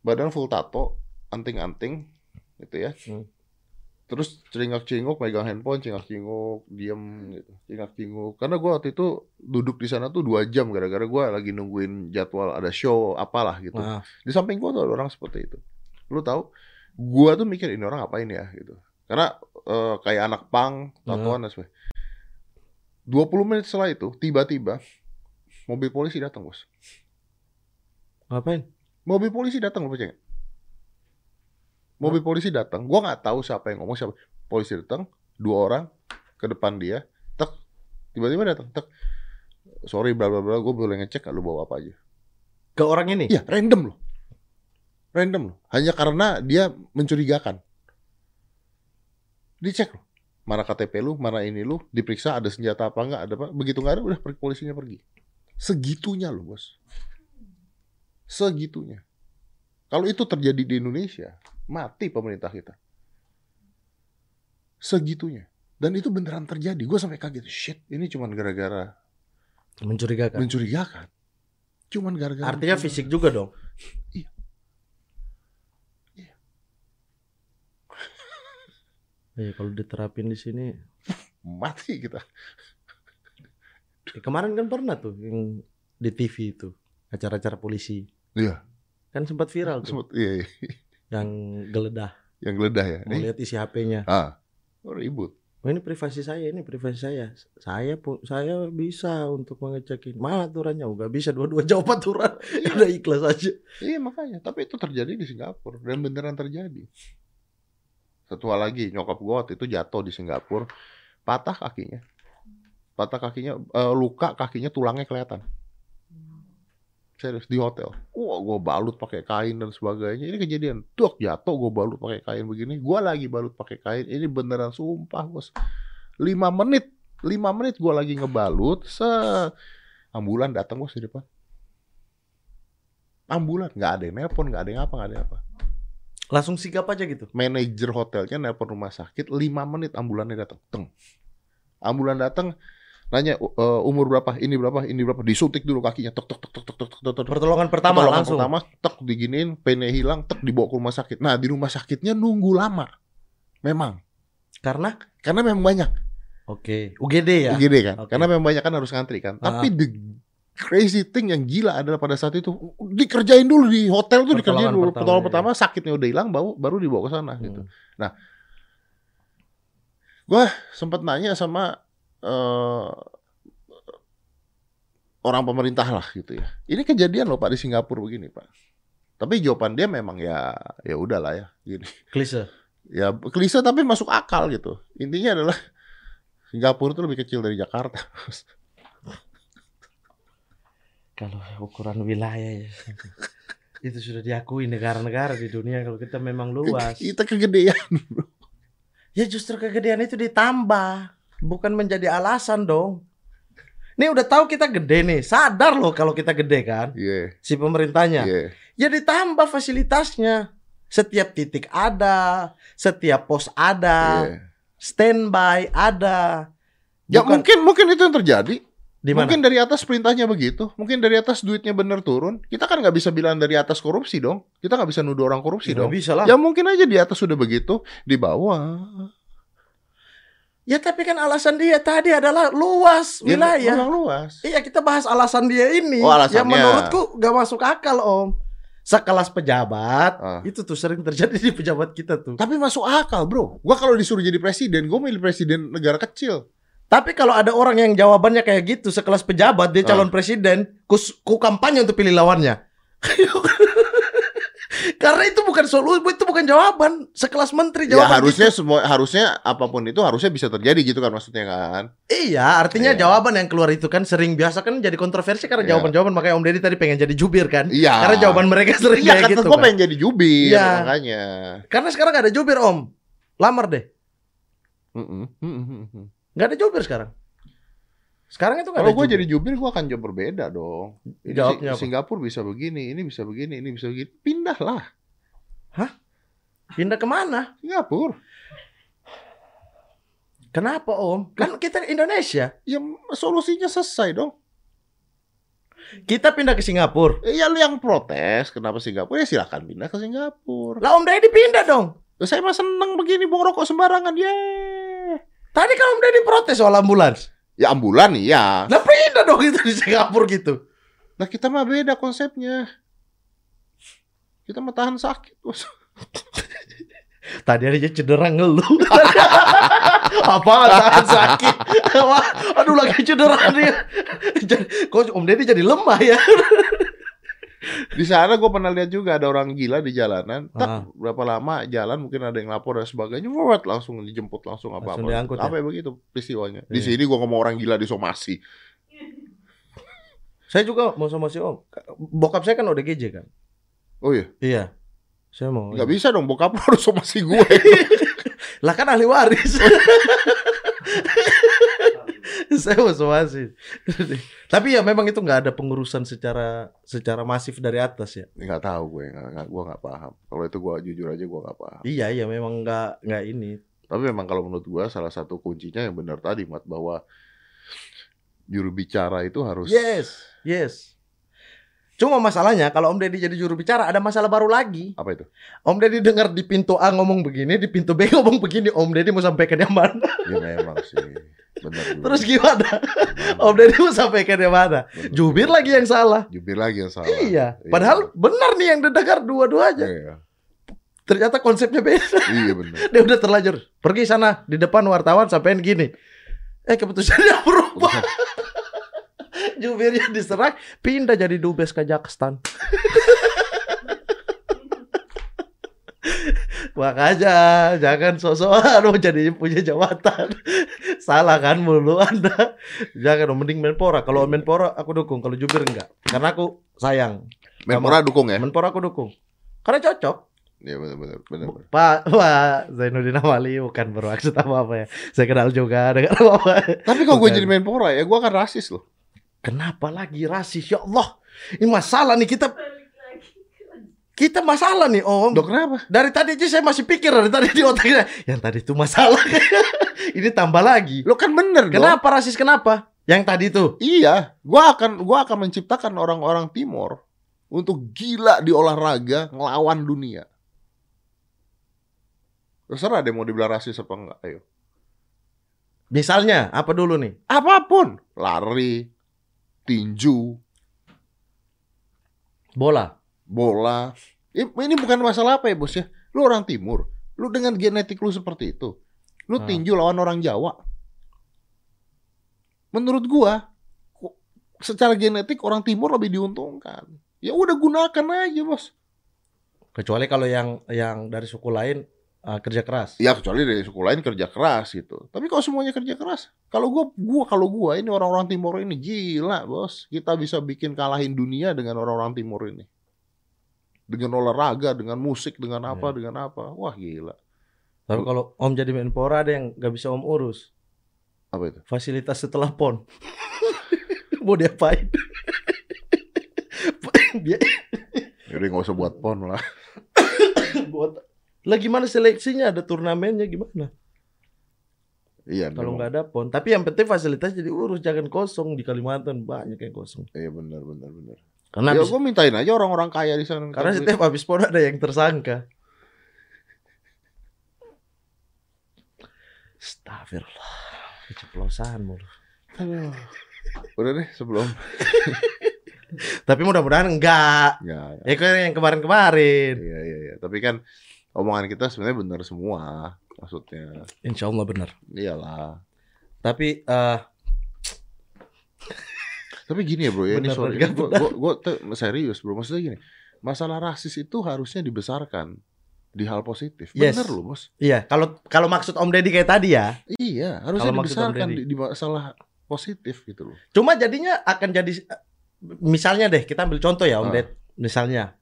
Badan full tato, anting-anting gitu ya. Hmm. Terus celingak-cinguk megang handphone, cingak-cinguk, diem gitu. Cingak-cinguk. Karena gua waktu itu duduk di sana tuh dua jam gara-gara gua lagi nungguin jadwal ada show apalah gitu. Ah. Di samping gua tuh ada orang seperti itu. Lu tahu, gua tuh mikir ini orang ngapain ya gitu. Karena eh, kayak anak pang, tatoan dan sebagainya. 20 menit setelah itu, tiba-tiba mobil polisi datang, Bos. ngapain Mobil polisi datang, lu percaya? Mobil polisi datang, gua nggak tahu siapa yang ngomong siapa. Polisi datang, dua orang ke depan dia, tek, tiba-tiba datang, tek. Sorry, bla bla bla, gue boleh ngecek lu bawa apa aja? ke orang ini Iya, random loh. Random loh. Hanya karena dia mencurigakan. Dicek loh. Mana KTP lu, mana ini lu, diperiksa ada senjata apa enggak, ada apa. Begitu nggak ada, udah pergi polisinya pergi. Segitunya loh, bos. Segitunya. Kalau itu terjadi di Indonesia, Mati pemerintah kita. Segitunya. Dan itu beneran terjadi. Gue sampai kaget. Shit, ini cuma gara-gara Mencurigakan. mencurigakan. Cuman gara-gara Artinya mencurigakan. fisik juga dong. Iya. Iya, kalau diterapin di sini. mati kita. Eh, kemarin kan pernah tuh yang di TV itu acara-acara polisi. Iya. Kan sempat viral tuh Sempet, iya, iya. Yang geledah Yang geledah ya. mau lihat isi HP-nya. ah, oh, ribut. Oh, ini privasi saya, ini privasi saya. Saya pu- saya bisa untuk mengecek ini. Mana aturannya? Oh, nggak bisa dua-dua jawab aturan. Udah ikhlas aja. Iya makanya, tapi itu terjadi di Singapura dan beneran terjadi. Satu lagi, nyokap gua waktu itu jatuh di Singapura, patah kakinya, patah kakinya, eh, luka kakinya tulangnya kelihatan. Serius di hotel. Wah, gua balut pakai kain dan sebagainya. Ini kejadian. Dok jatuh, gua balut pakai kain begini. Gua lagi balut pakai kain. Ini beneran sumpah bos. Lima menit, lima menit gua lagi ngebalut. Se ambulan datang bos di depan ambulan nggak ada yang nelpon nggak ada yang apa nggak ada yang apa Langsung sigap aja gitu. manajer hotelnya nelpon rumah sakit lima menit ambulannya datang teng ambulan datang nanya uh, umur berapa, ini berapa, ini berapa, disuntik dulu kakinya, tok tok tok tok tok tok tok. Pertolongan pertama Pertolongan langsung. pertama, tek diginiin, painnya hilang, tek dibawa ke rumah sakit. Nah di rumah sakitnya nunggu lama, memang. Karena? Karena memang banyak. Oke, okay. UGD ya. UGD kan, okay. karena memang banyak kan harus ngantri kan. Ah. Tapi the crazy thing yang gila adalah pada saat itu dikerjain dulu di hotel tuh dikerjain dulu. Pertolongan iya. pertama, ya. sakitnya udah hilang, baru baru dibawa ke sana gitu. hmm. gitu. Nah, gue sempat nanya sama eh, orang pemerintah lah gitu ya. Ini kejadian loh Pak di Singapura begini Pak. Tapi jawaban dia memang ya ya udahlah ya gini. Klise. Ya klise tapi masuk akal gitu. Intinya adalah Singapura itu lebih kecil dari Jakarta. Kalau ukuran wilayah ya. itu sudah diakui negara-negara di dunia kalau kita memang luas. Kita kegedean. Ya justru kegedean itu ditambah, bukan menjadi alasan dong. Nih udah tahu kita gede nih, sadar loh kalau kita gede kan, Iya. si pemerintahnya. Iya. Ya ditambah fasilitasnya. Setiap titik ada, setiap pos ada, iya. standby ada. Ya Bukan- mungkin mungkin itu yang terjadi. di mana? Mungkin dari atas perintahnya begitu. Mungkin dari atas duitnya bener turun. Kita kan nggak bisa bilang dari atas korupsi dong. Kita nggak bisa nuduh orang korupsi Ya, dong. bisa lah. Ya mungkin aja di atas sudah begitu, di bawah. Ya tapi kan alasan dia tadi adalah luas Ya, wilayah. memang luas. Iya kita bahas alasan dia ini. Oh, alasannya. Yang menurutku gak masuk akal om. Sekelas pejabat Ah. itu tuh sering terjadi di pejabat kita tuh. Tapi masuk akal, bro. Gua kalau disuruh jadi presiden, gue milih presiden negara kecil. Tapi kalau ada orang yang jawabannya kayak gitu sekelas pejabat dia Ah. calon presiden, ku, ku kampanye untuk pilih lawannya. Karena itu bukan solusi, itu bukan jawaban. Sekelas menteri Ya jawaban harusnya gitu. semua harusnya apa pun itu harusnya bisa terjadi gitu kan maksudnya kan. Iya, artinya Iya. jawaban yang keluar itu kan sering biasa kan jadi kontroversi karena Iya. jawaban-jawaban makanya Om Deddy tadi pengen jadi jubir kan. Iya. Karena jawaban mereka sering Iya kayak kan gitu. kan. pengen jadi jubir Iya. makanya. Karena sekarang gak ada jubir Om. Lamar deh. Mm-mm. Mm-mm. Gak ada jubir sekarang. Sekarang itu Kalau gue jadi jubir gue akan jawab berbeda dong. Ini Jawabnya Si-? Singapura bisa begini, ini bisa begini, ini bisa begini. Pindahlah Pindah ke mana? Singapura. Kenapa Om? Kan kita Indonesia. Ya solusinya selesai dong. Kita pindah ke Singapura. Eh, Ya lu yang protes kenapa Singapura ya silakan pindah ke Singapura. Lah Om Deddy pindah dong. Ya, saya mah seneng begini bong rokok sembarangan Yeay. Tadi kan Om Deddy protes soal ambulans. Ya ambulan iya. Lah pindah dong itu di Singapura gitu. Nah kita mah beda konsepnya. Kita mah tahan sakit bos. Tadi aja cedera ngeluh. Apa tahan sakit? Wah, Aduh lagi cedera dia. Jadi- Kok Om Deddy jadi lemah ya? Di sana gue pernah lihat juga ada orang gila di jalanan. Tak, Ah. berapa lama jalan mungkin ada yang lapor dan sebagainya. Wah, langsung dijemput langsung apa Langsung apa. diangkut ya? apa ya begitu peristiwanya. Di Iya. sini gue ngomong orang gila di somasi. Saya juga mau sama si Om. Bokap saya kan ODGJ kan. Oh iya, Iya. Saya mau. nggak bisa dong. Bokap harus somasi gue. Lah kan ahli waris. saya mau somasi. Tapi ya memang itu nggak ada pengurusan secara secara masif dari atas ya. Nggak tahu gue, nggak, gue nggak paham. Kalau itu gue jujur aja gue nggak paham. Iya iya memang nggak nggak ini. Tapi memang kalau menurut gue salah satu kuncinya yang benar tadi, Mat, bahwa juru bicara itu harus Yes yes. Cuma masalahnya kalau Om Deddy jadi juru bicara ada masalah baru lagi. apa itu? Om Deddy dengar di pintu A ngomong begini, di pintu B ngomong begini. Om Deddy mau sampaikan yang mana? Ya memang sih, benar. Terus gimana? Benar. Om Deddy mau sampaikan yang mana? Benar. Jubir lagi yang salah. Jubir lagi yang salah. Iya. Padahal benar nih yang didengar dua-duanya. Iya, Ternyata konsepnya beda. iya benar. Dia udah terlanjur. Pergi sana di depan wartawan sampein gini. Eh keputusannya berubah. Jubirnya diserang, pindah jadi dubes Kazakhstan. Makanya jangan sok-sokan mau jadi punya jabatan. Salah kan mulu Anda. Jangan mending Menpora. Kalau Menpora aku dukung, kalau jubir enggak. Karena aku sayang. Menpora dukung ya? Menpora aku dukung. Karena cocok. Iya benar benar Pak, Pak Zainuddin Amali bukan bermaksud apa-apa ya. Saya kenal juga dengan apa. Tapi kalau gue jadi Menpora ya gue akan rasis loh. Kenapa lagi rasis? Ya Allah. Ini masalah nih kita kita masalah nih Om. Dok kenapa? Dari tadi aja saya masih pikir dari tadi di otaknya. Yang tadi itu masalah. Ini tambah lagi. Lo kan bener dong. Kenapa rasis kenapa? Yang tadi itu. Iya, gua akan gua akan menciptakan orang-orang Timor untuk gila di olahraga ngelawan dunia. Terserah deh mau dibilang rasis apa enggak, ayo. Misalnya apa dulu nih? Apa pun, lari, tinju, Bola. bola. Ini bukan masalah apa ya, Bos ya. Lu orang Timur, lu dengan genetik lu seperti itu. Lu Ah. tinju lawan orang Jawa. Menurut gua secara genetik orang Timur lebih diuntungkan. Ya udah gunakan aja, Bos. Kecuali kalau yang yang dari suku lain uh, kerja keras. Ya kecuali dari suku lain kerja keras gitu. Tapi kalau semuanya kerja keras, kalau gua gua kalau gua ini orang-orang timur ini gila, Bos. Kita bisa bikin kalahin dunia dengan orang-orang timur ini. Dengan olahraga, dengan musik, dengan apa, Iya. dengan apa. Wah, gila. Tapi kalau Om jadi Menpora ada yang nggak bisa Om urus. Apa itu? Fasilitas setelah pon. Mau diapain? Dia Jadi nggak usah buat pon lah. buat lah gimana seleksinya ada turnamennya gimana? Iya, Kalau nggak ada pon, tapi yang penting fasilitas jadi urus jangan kosong di Kalimantan banyak yang kosong. Iya benar, benar, benar. Karena ya gua mintain aja orang-orang kaya di sana. karena setiap habis pon ada yang tersangka. Astagfirullah. Keceplosan mulu. Aduh. Udah deh sebelum. Tapi mudah-mudahan enggak. Ya, ya. Ya kayak yang kemarin-kemarin. Iya, iya, iya. Tapi kan omongan kita sebenarnya benar semua. Maksudnya, Insya Allah benar. iyalah. Tapi eh Tapi gini ya bro ya, ini Benar, sorry, ini gua te- serius bro. Maksudnya gini, masalah rasis itu harusnya dibesarkan di hal positif. Yes. Bener loh bos. iya, kalau kalau maksud Om Deddy kayak tadi ya, Iya, harusnya Om dibesarkan di, di masalah positif gitu loh. Cuma jadinya akan jadi misalnya deh kita ambil contoh ya Om Ah. Ded. Misalnya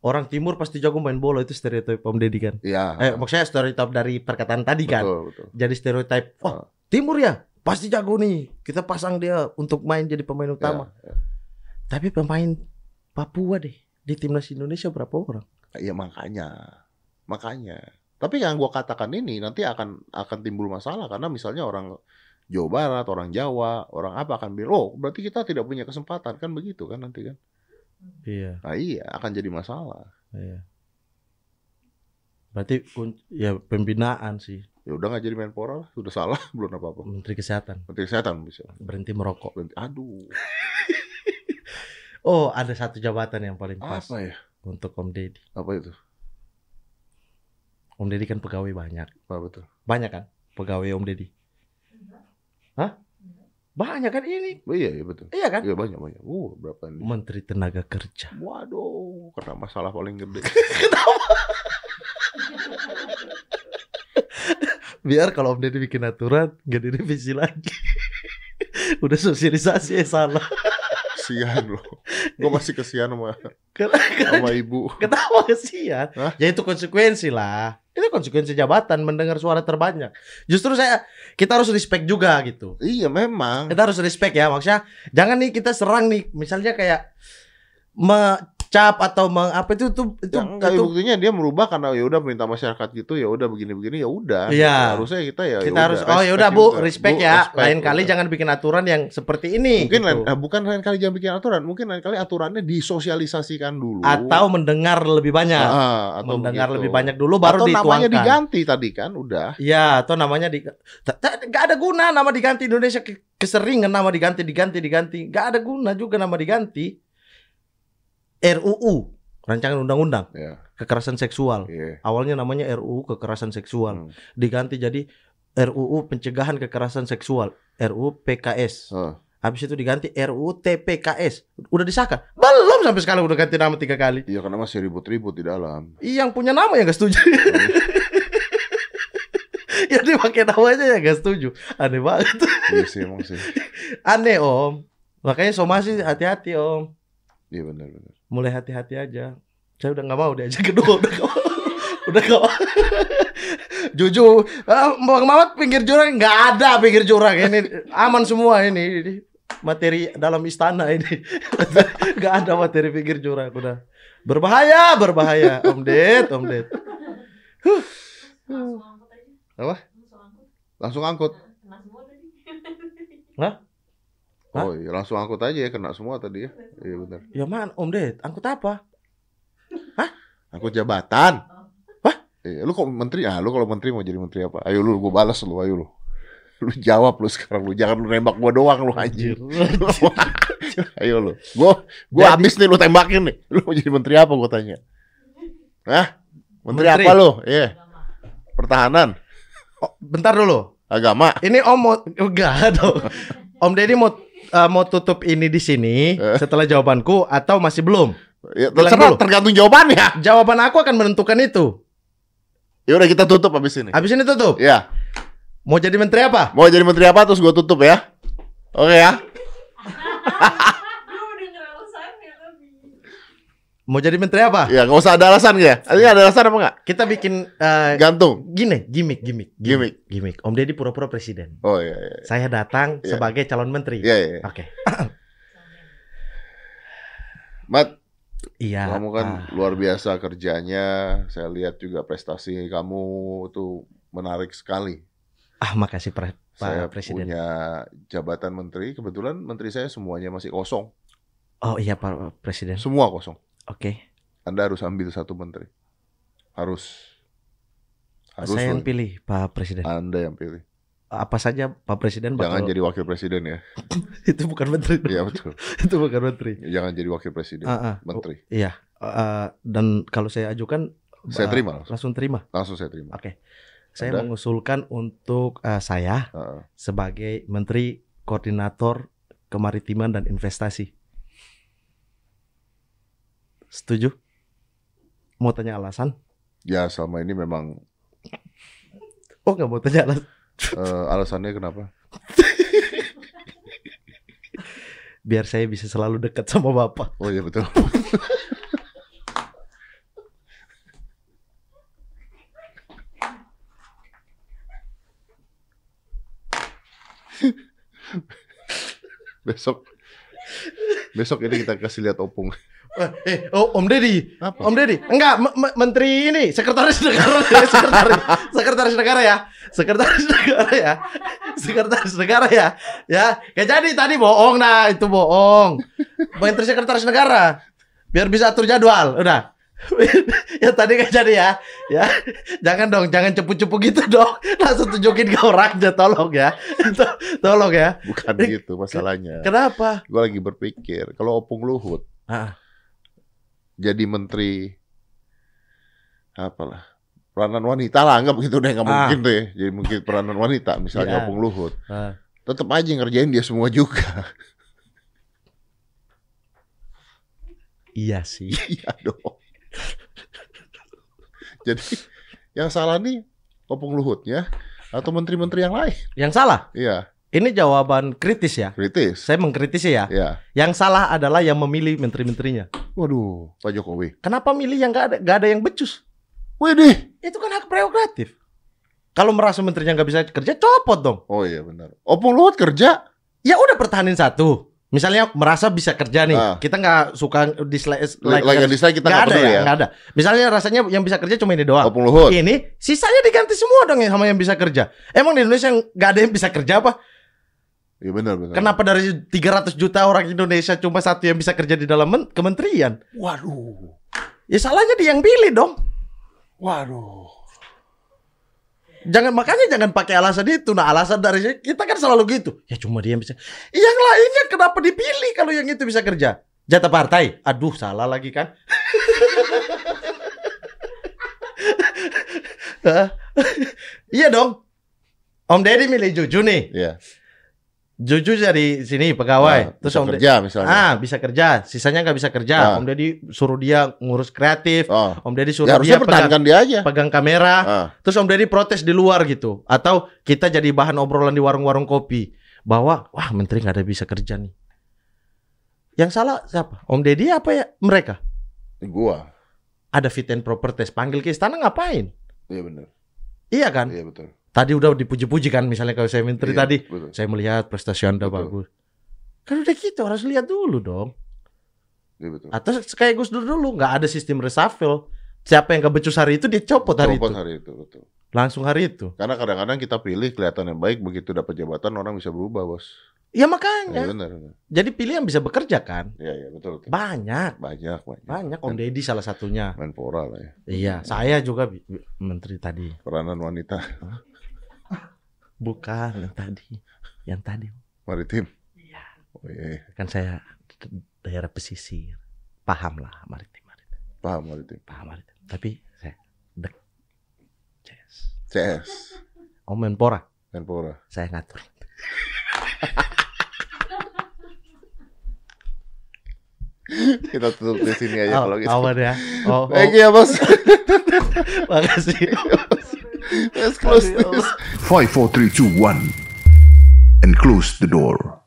orang timur pasti jago main bola itu stereotip Om Deddy kan. Iya. Eh maksudnya stereotip dari perkataan tadi kan. betul, betul. Jadi stereotip Ah. oh timur ya pasti jago nih. Kita pasang dia untuk main jadi pemain utama. Ya, Tapi pemain Papua deh di timnas Indonesia berapa orang? Iya makanya, makanya. Tapi yang gua katakan ini nanti akan akan timbul masalah karena misalnya orang Jawa Barat, orang Jawa, orang apa akan bilang, oh berarti kita tidak punya kesempatan kan begitu kan nanti kan? Iya, Nah iya akan jadi masalah. iya. Berarti kun- ya pembinaan sih Ya udah nggak jadi Menpora lah, sudah salah belum apa apa. Menteri Kesehatan Menteri Kesehatan bisa. berhenti merokok. Berhenti- Aduh, Oh, ada satu jabatan yang paling pas apa ya? untuk Om Deddy. Apa itu? Om Deddy kan pegawai banyak. Apa betul? Banyak kan pegawai Om Deddy? Hah? Banyak kan ini? Oh, iya, iya betul. Iya kan? Iya banyak banyak. Uh berapa ini? Menteri Tenaga Kerja. Waduh, kena masalah paling gede. Biar kalau Om Deddy bikin aturan nggak direvisi lagi. Udah sosialisasi ya salah. Kesian loh. Gue masih kesian sama sama ibu. kenapa kesian? Hah? Ya itu konsekuensi lah. Itu konsekuensi jabatan mendengar suara terbanyak. Justru saya kita harus respect juga gitu. Iya memang. Kita harus respect ya maksudnya jangan nih kita serang nih misalnya kayak mecap atau meng, apa itu tuh itu, Ya, enggak, itu buktinya dia merubah karena ya udah minta masyarakat gitu ya udah begini-begini ya udah. Iya. Harusnya kita ya kita ya harus udah, oh ya udah Bu juga. respect Bu, ya. respect, lain kali udah. jangan bikin aturan yang seperti ini. Mungkin gitu. lain, ah, bukan lain kali jangan bikin aturan, mungkin lain kali aturannya disosialisasikan dulu. atau mendengar lebih banyak. Ah, atau mendengar begitu. lebih banyak dulu baru atau namanya dituangkan. diganti tadi kan udah. Iya, atau namanya di nggak ada guna nama diganti Indonesia ke- keseringan nama diganti diganti diganti. nggak ada guna juga nama diganti. RUU rancangan undang-undang Ya, kekerasan seksual. iya. Awalnya namanya RUU kekerasan seksual. Hmm. Diganti jadi RUU pencegahan kekerasan seksual, RUU PKS. Ah. Habis itu diganti RUU TPKS. Udah disahkan? Belum sampai sekarang udah ganti nama tiga kali. Iya karena masih ribut-ribut di dalam. Yang punya nama yang gak setuju. yang dipakai namanya yang gak setuju. Aneh banget. iya sih emang sih. Aneh om. Makanya somasi hati-hati om. Iya benar-benar. Mulai hati-hati aja. Saya udah nggak mau diajak kedua. Udah gak mau. Udah gak mau. Jujur, ah, Bang Mamat pinggir jurang nggak ada pinggir jurang ini aman semua ini, ini materi dalam istana ini nggak ada materi pinggir jurang udah berbahaya berbahaya Om Ded Om Ded Langsung angkut aja. Apa? Langsung angkut. Langsung angkut. Kena semua tadi. Hah? Oh iya langsung angkut aja ya kena semua tadi ya. Iya benar. ya man Om Ded angkut apa Angkut jabatan. Wah? Iya, lu kok menteri? Ah, lu kalau menteri mau jadi menteri apa? Ayo lu, gua balas lu, ayo lu. Lu jawab lu sekarang lu, jangan lu nembak gua doang lu anjir. ayo lu. Gua gua habis nih lu tembakin nih. Lu mau jadi menteri apa gua tanya? Hah? Menteri, Menteri. apa lu? Iya. Pertahanan, Oh, bentar dulu agama. Ini Om mau enggak dong. Om Deddy mau eh, mau tutup ini di sini Eh. setelah jawabanku atau masih belum? Ya, terserah, dulu. tergantung jawabannya. Jawaban aku akan menentukan itu. Ya udah kita tutup habis ini. Habis ini tutup. Ya, Mau jadi menteri apa? mau jadi menteri apa terus gua tutup ya. Oke ya. Lu udah ngerasain ya tapi. Mau jadi menteri apa? Ya, nggak usah ada alasan ya. Ini ada alasan apa enggak? Kita bikin eh, Gantung. gini, gimmick, gimmick, Gimmick. gimmick. Om Deddy pura-pura presiden. Oh iya iya. Saya datang Iya. sebagai calon menteri. Iya iya. Oke. Mat, Iya. kamu kan ah. luar biasa kerjanya. Saya lihat juga prestasi kamu tuh menarik sekali. Ah, makasih Pre- Pak saya Presiden. punya jabatan menteri. Kebetulan menteri saya semuanya masih kosong. Oh iya Pak Presiden. Semua kosong. Oke. Anda harus ambil satu menteri. Harus. Harus Saya yang loh. pilih Pak Presiden. Anda yang pilih. Apa saja Pak Presiden Jangan bakal jadi wakil presiden ya. itu bukan menteri. Iya betul. itu bukan menteri. Jangan jadi wakil presiden. Ah, ah. Menteri. Iya. Eh, dan kalau saya ajukan Saya terima langsung. langsung terima. Langsung saya terima. Oke. Saya Anda? mengusulkan untuk eh, saya Ah, ah. sebagai Menteri Koordinator Kemaritiman dan Investasi. Setuju? Mau tanya alasan? Ya selama ini memang Oh nggak mau tanya alasan. eh, alasannya kenapa? Biar saya bisa selalu dekat sama bapak. Oh iya betul. besok besok ini kita kasih lihat opung. Eh, eh, oh Om Deddy, Apa? Om Deddy, enggak, me- me- Menteri ini, Sekretaris Negara, ya, Sekretaris, Sekretaris Negara ya, Sekretaris Negara ya, Sekretaris Negara ya, ya, kayak jadi tadi bohong nah itu bohong, Menteri Sekretaris Negara, biar bisa atur jadwal, udah, ya tadi kayak jadi ya, ya, jangan dong, jangan cepu-cepu gitu dong, langsung tunjukin ke orangnya, tolong ya, To- tolong ya, Bukan gitu masalahnya. kenapa? Gue lagi berpikir kalau opung Luhut Ah, jadi menteri apalah peranan wanita lah anggap gitu deh nggak Ah. mungkin tuh ya jadi mungkin peranan wanita misalnya Iya. opung Luhut ah. tetap aja ngerjain dia semua juga iya sih. iya dong jadi yang salah nih opung Luhutnya atau menteri-menteri yang lain Yang salah? iya Ini jawaban kritis ya. Kritis. Saya mengkritisi ya. Ya. Yang salah adalah yang memilih menteri-menterinya. Waduh, Pak Jokowi. Kenapa milih yang gak ada, gak ada yang becus? Widih. Itu kan hak prerogatif. Kalau merasa menterinya nggak bisa kerja, copot dong. Oh iya benar. Opung Luhut kerja. Ya udah pertahanin satu. Misalnya merasa bisa kerja nih, Ah. kita nggak suka dislike, like, Like dislike kita nggak ada ya, ya. ada. Misalnya rasanya yang bisa kerja cuma ini doang. Opung Luhut. Ini sisanya diganti semua dong sama yang bisa kerja. Emang di Indonesia yang nggak ada yang bisa kerja apa? Iya benar benar. Kenapa dari 300 juta orang Indonesia cuma satu yang bisa kerja di dalam men- kementerian? Waduh. Ya salahnya dia yang pilih dong. Waduh. Jangan makanya jangan pakai alasan itu. Nah alasan dari kita kan selalu gitu. Ya cuma dia yang bisa. Yang lainnya kenapa dipilih kalau yang itu bisa kerja? Jatah partai. Aduh salah lagi kan. iya dong. Om Deddy milih Juju nih. Iya. Juju dari sini pegawai. Nah, Terus bisa Om kerja misalnya. Ah bisa kerja. Sisanya nggak bisa kerja. Nah. Om Deddy suruh dia ngurus kreatif. Oh. Om Deddy suruh Ya dia pegang, dia aja. pegang kamera. Ah. Terus Om Deddy protes di luar gitu. Atau kita jadi bahan obrolan di warung-warung kopi. Bahwa, wah menteri nggak ada bisa kerja nih. Yang salah siapa? Om Deddy apa ya? Mereka. Gua. Ada fit and proper test. Panggil ke istana ngapain? Iya benar. Iya kan? Iya betul. Tadi udah dipuji-puji kan. Misalnya kalau saya menteri Iya, tadi. Betul. Saya melihat prestasi Anda Betul. bagus. Kan udah gitu. Harus lihat dulu dong. Iya betul. Atau kayak Gus Dur dulu. nggak ada sistem reshuffle. Siapa yang kebecus hari itu hari Copot itu. hari itu betul. Langsung hari itu. Karena kadang-kadang kita pilih kelihatan yang baik begitu dapat jabatan orang bisa berubah bos. Ya makanya. benar. benar. Jadi pilih yang bisa bekerja kan. Iya iya betul. betul. Banyak. Banyak banyak. Banyak Om Deddy salah satunya. Menpora lah ya. Iya, saya juga menteri tadi. Peranan wanita Bukan yang tadi. Yang tadi maritim. Iya. Oh iya. kan saya daerah pesisir. Paham lah maritim maritim. Paham maritim. Paham maritim. Tapi saya dek CS. CS. Om Menpora, Menpora. saya ngatur. Kita tutup di sini aja Oh, kalau gitu. aman ya. Oh, oh, Thank you ya bos. makasih. Let's close this. 5, 4, 3, 2, 1. And close the door.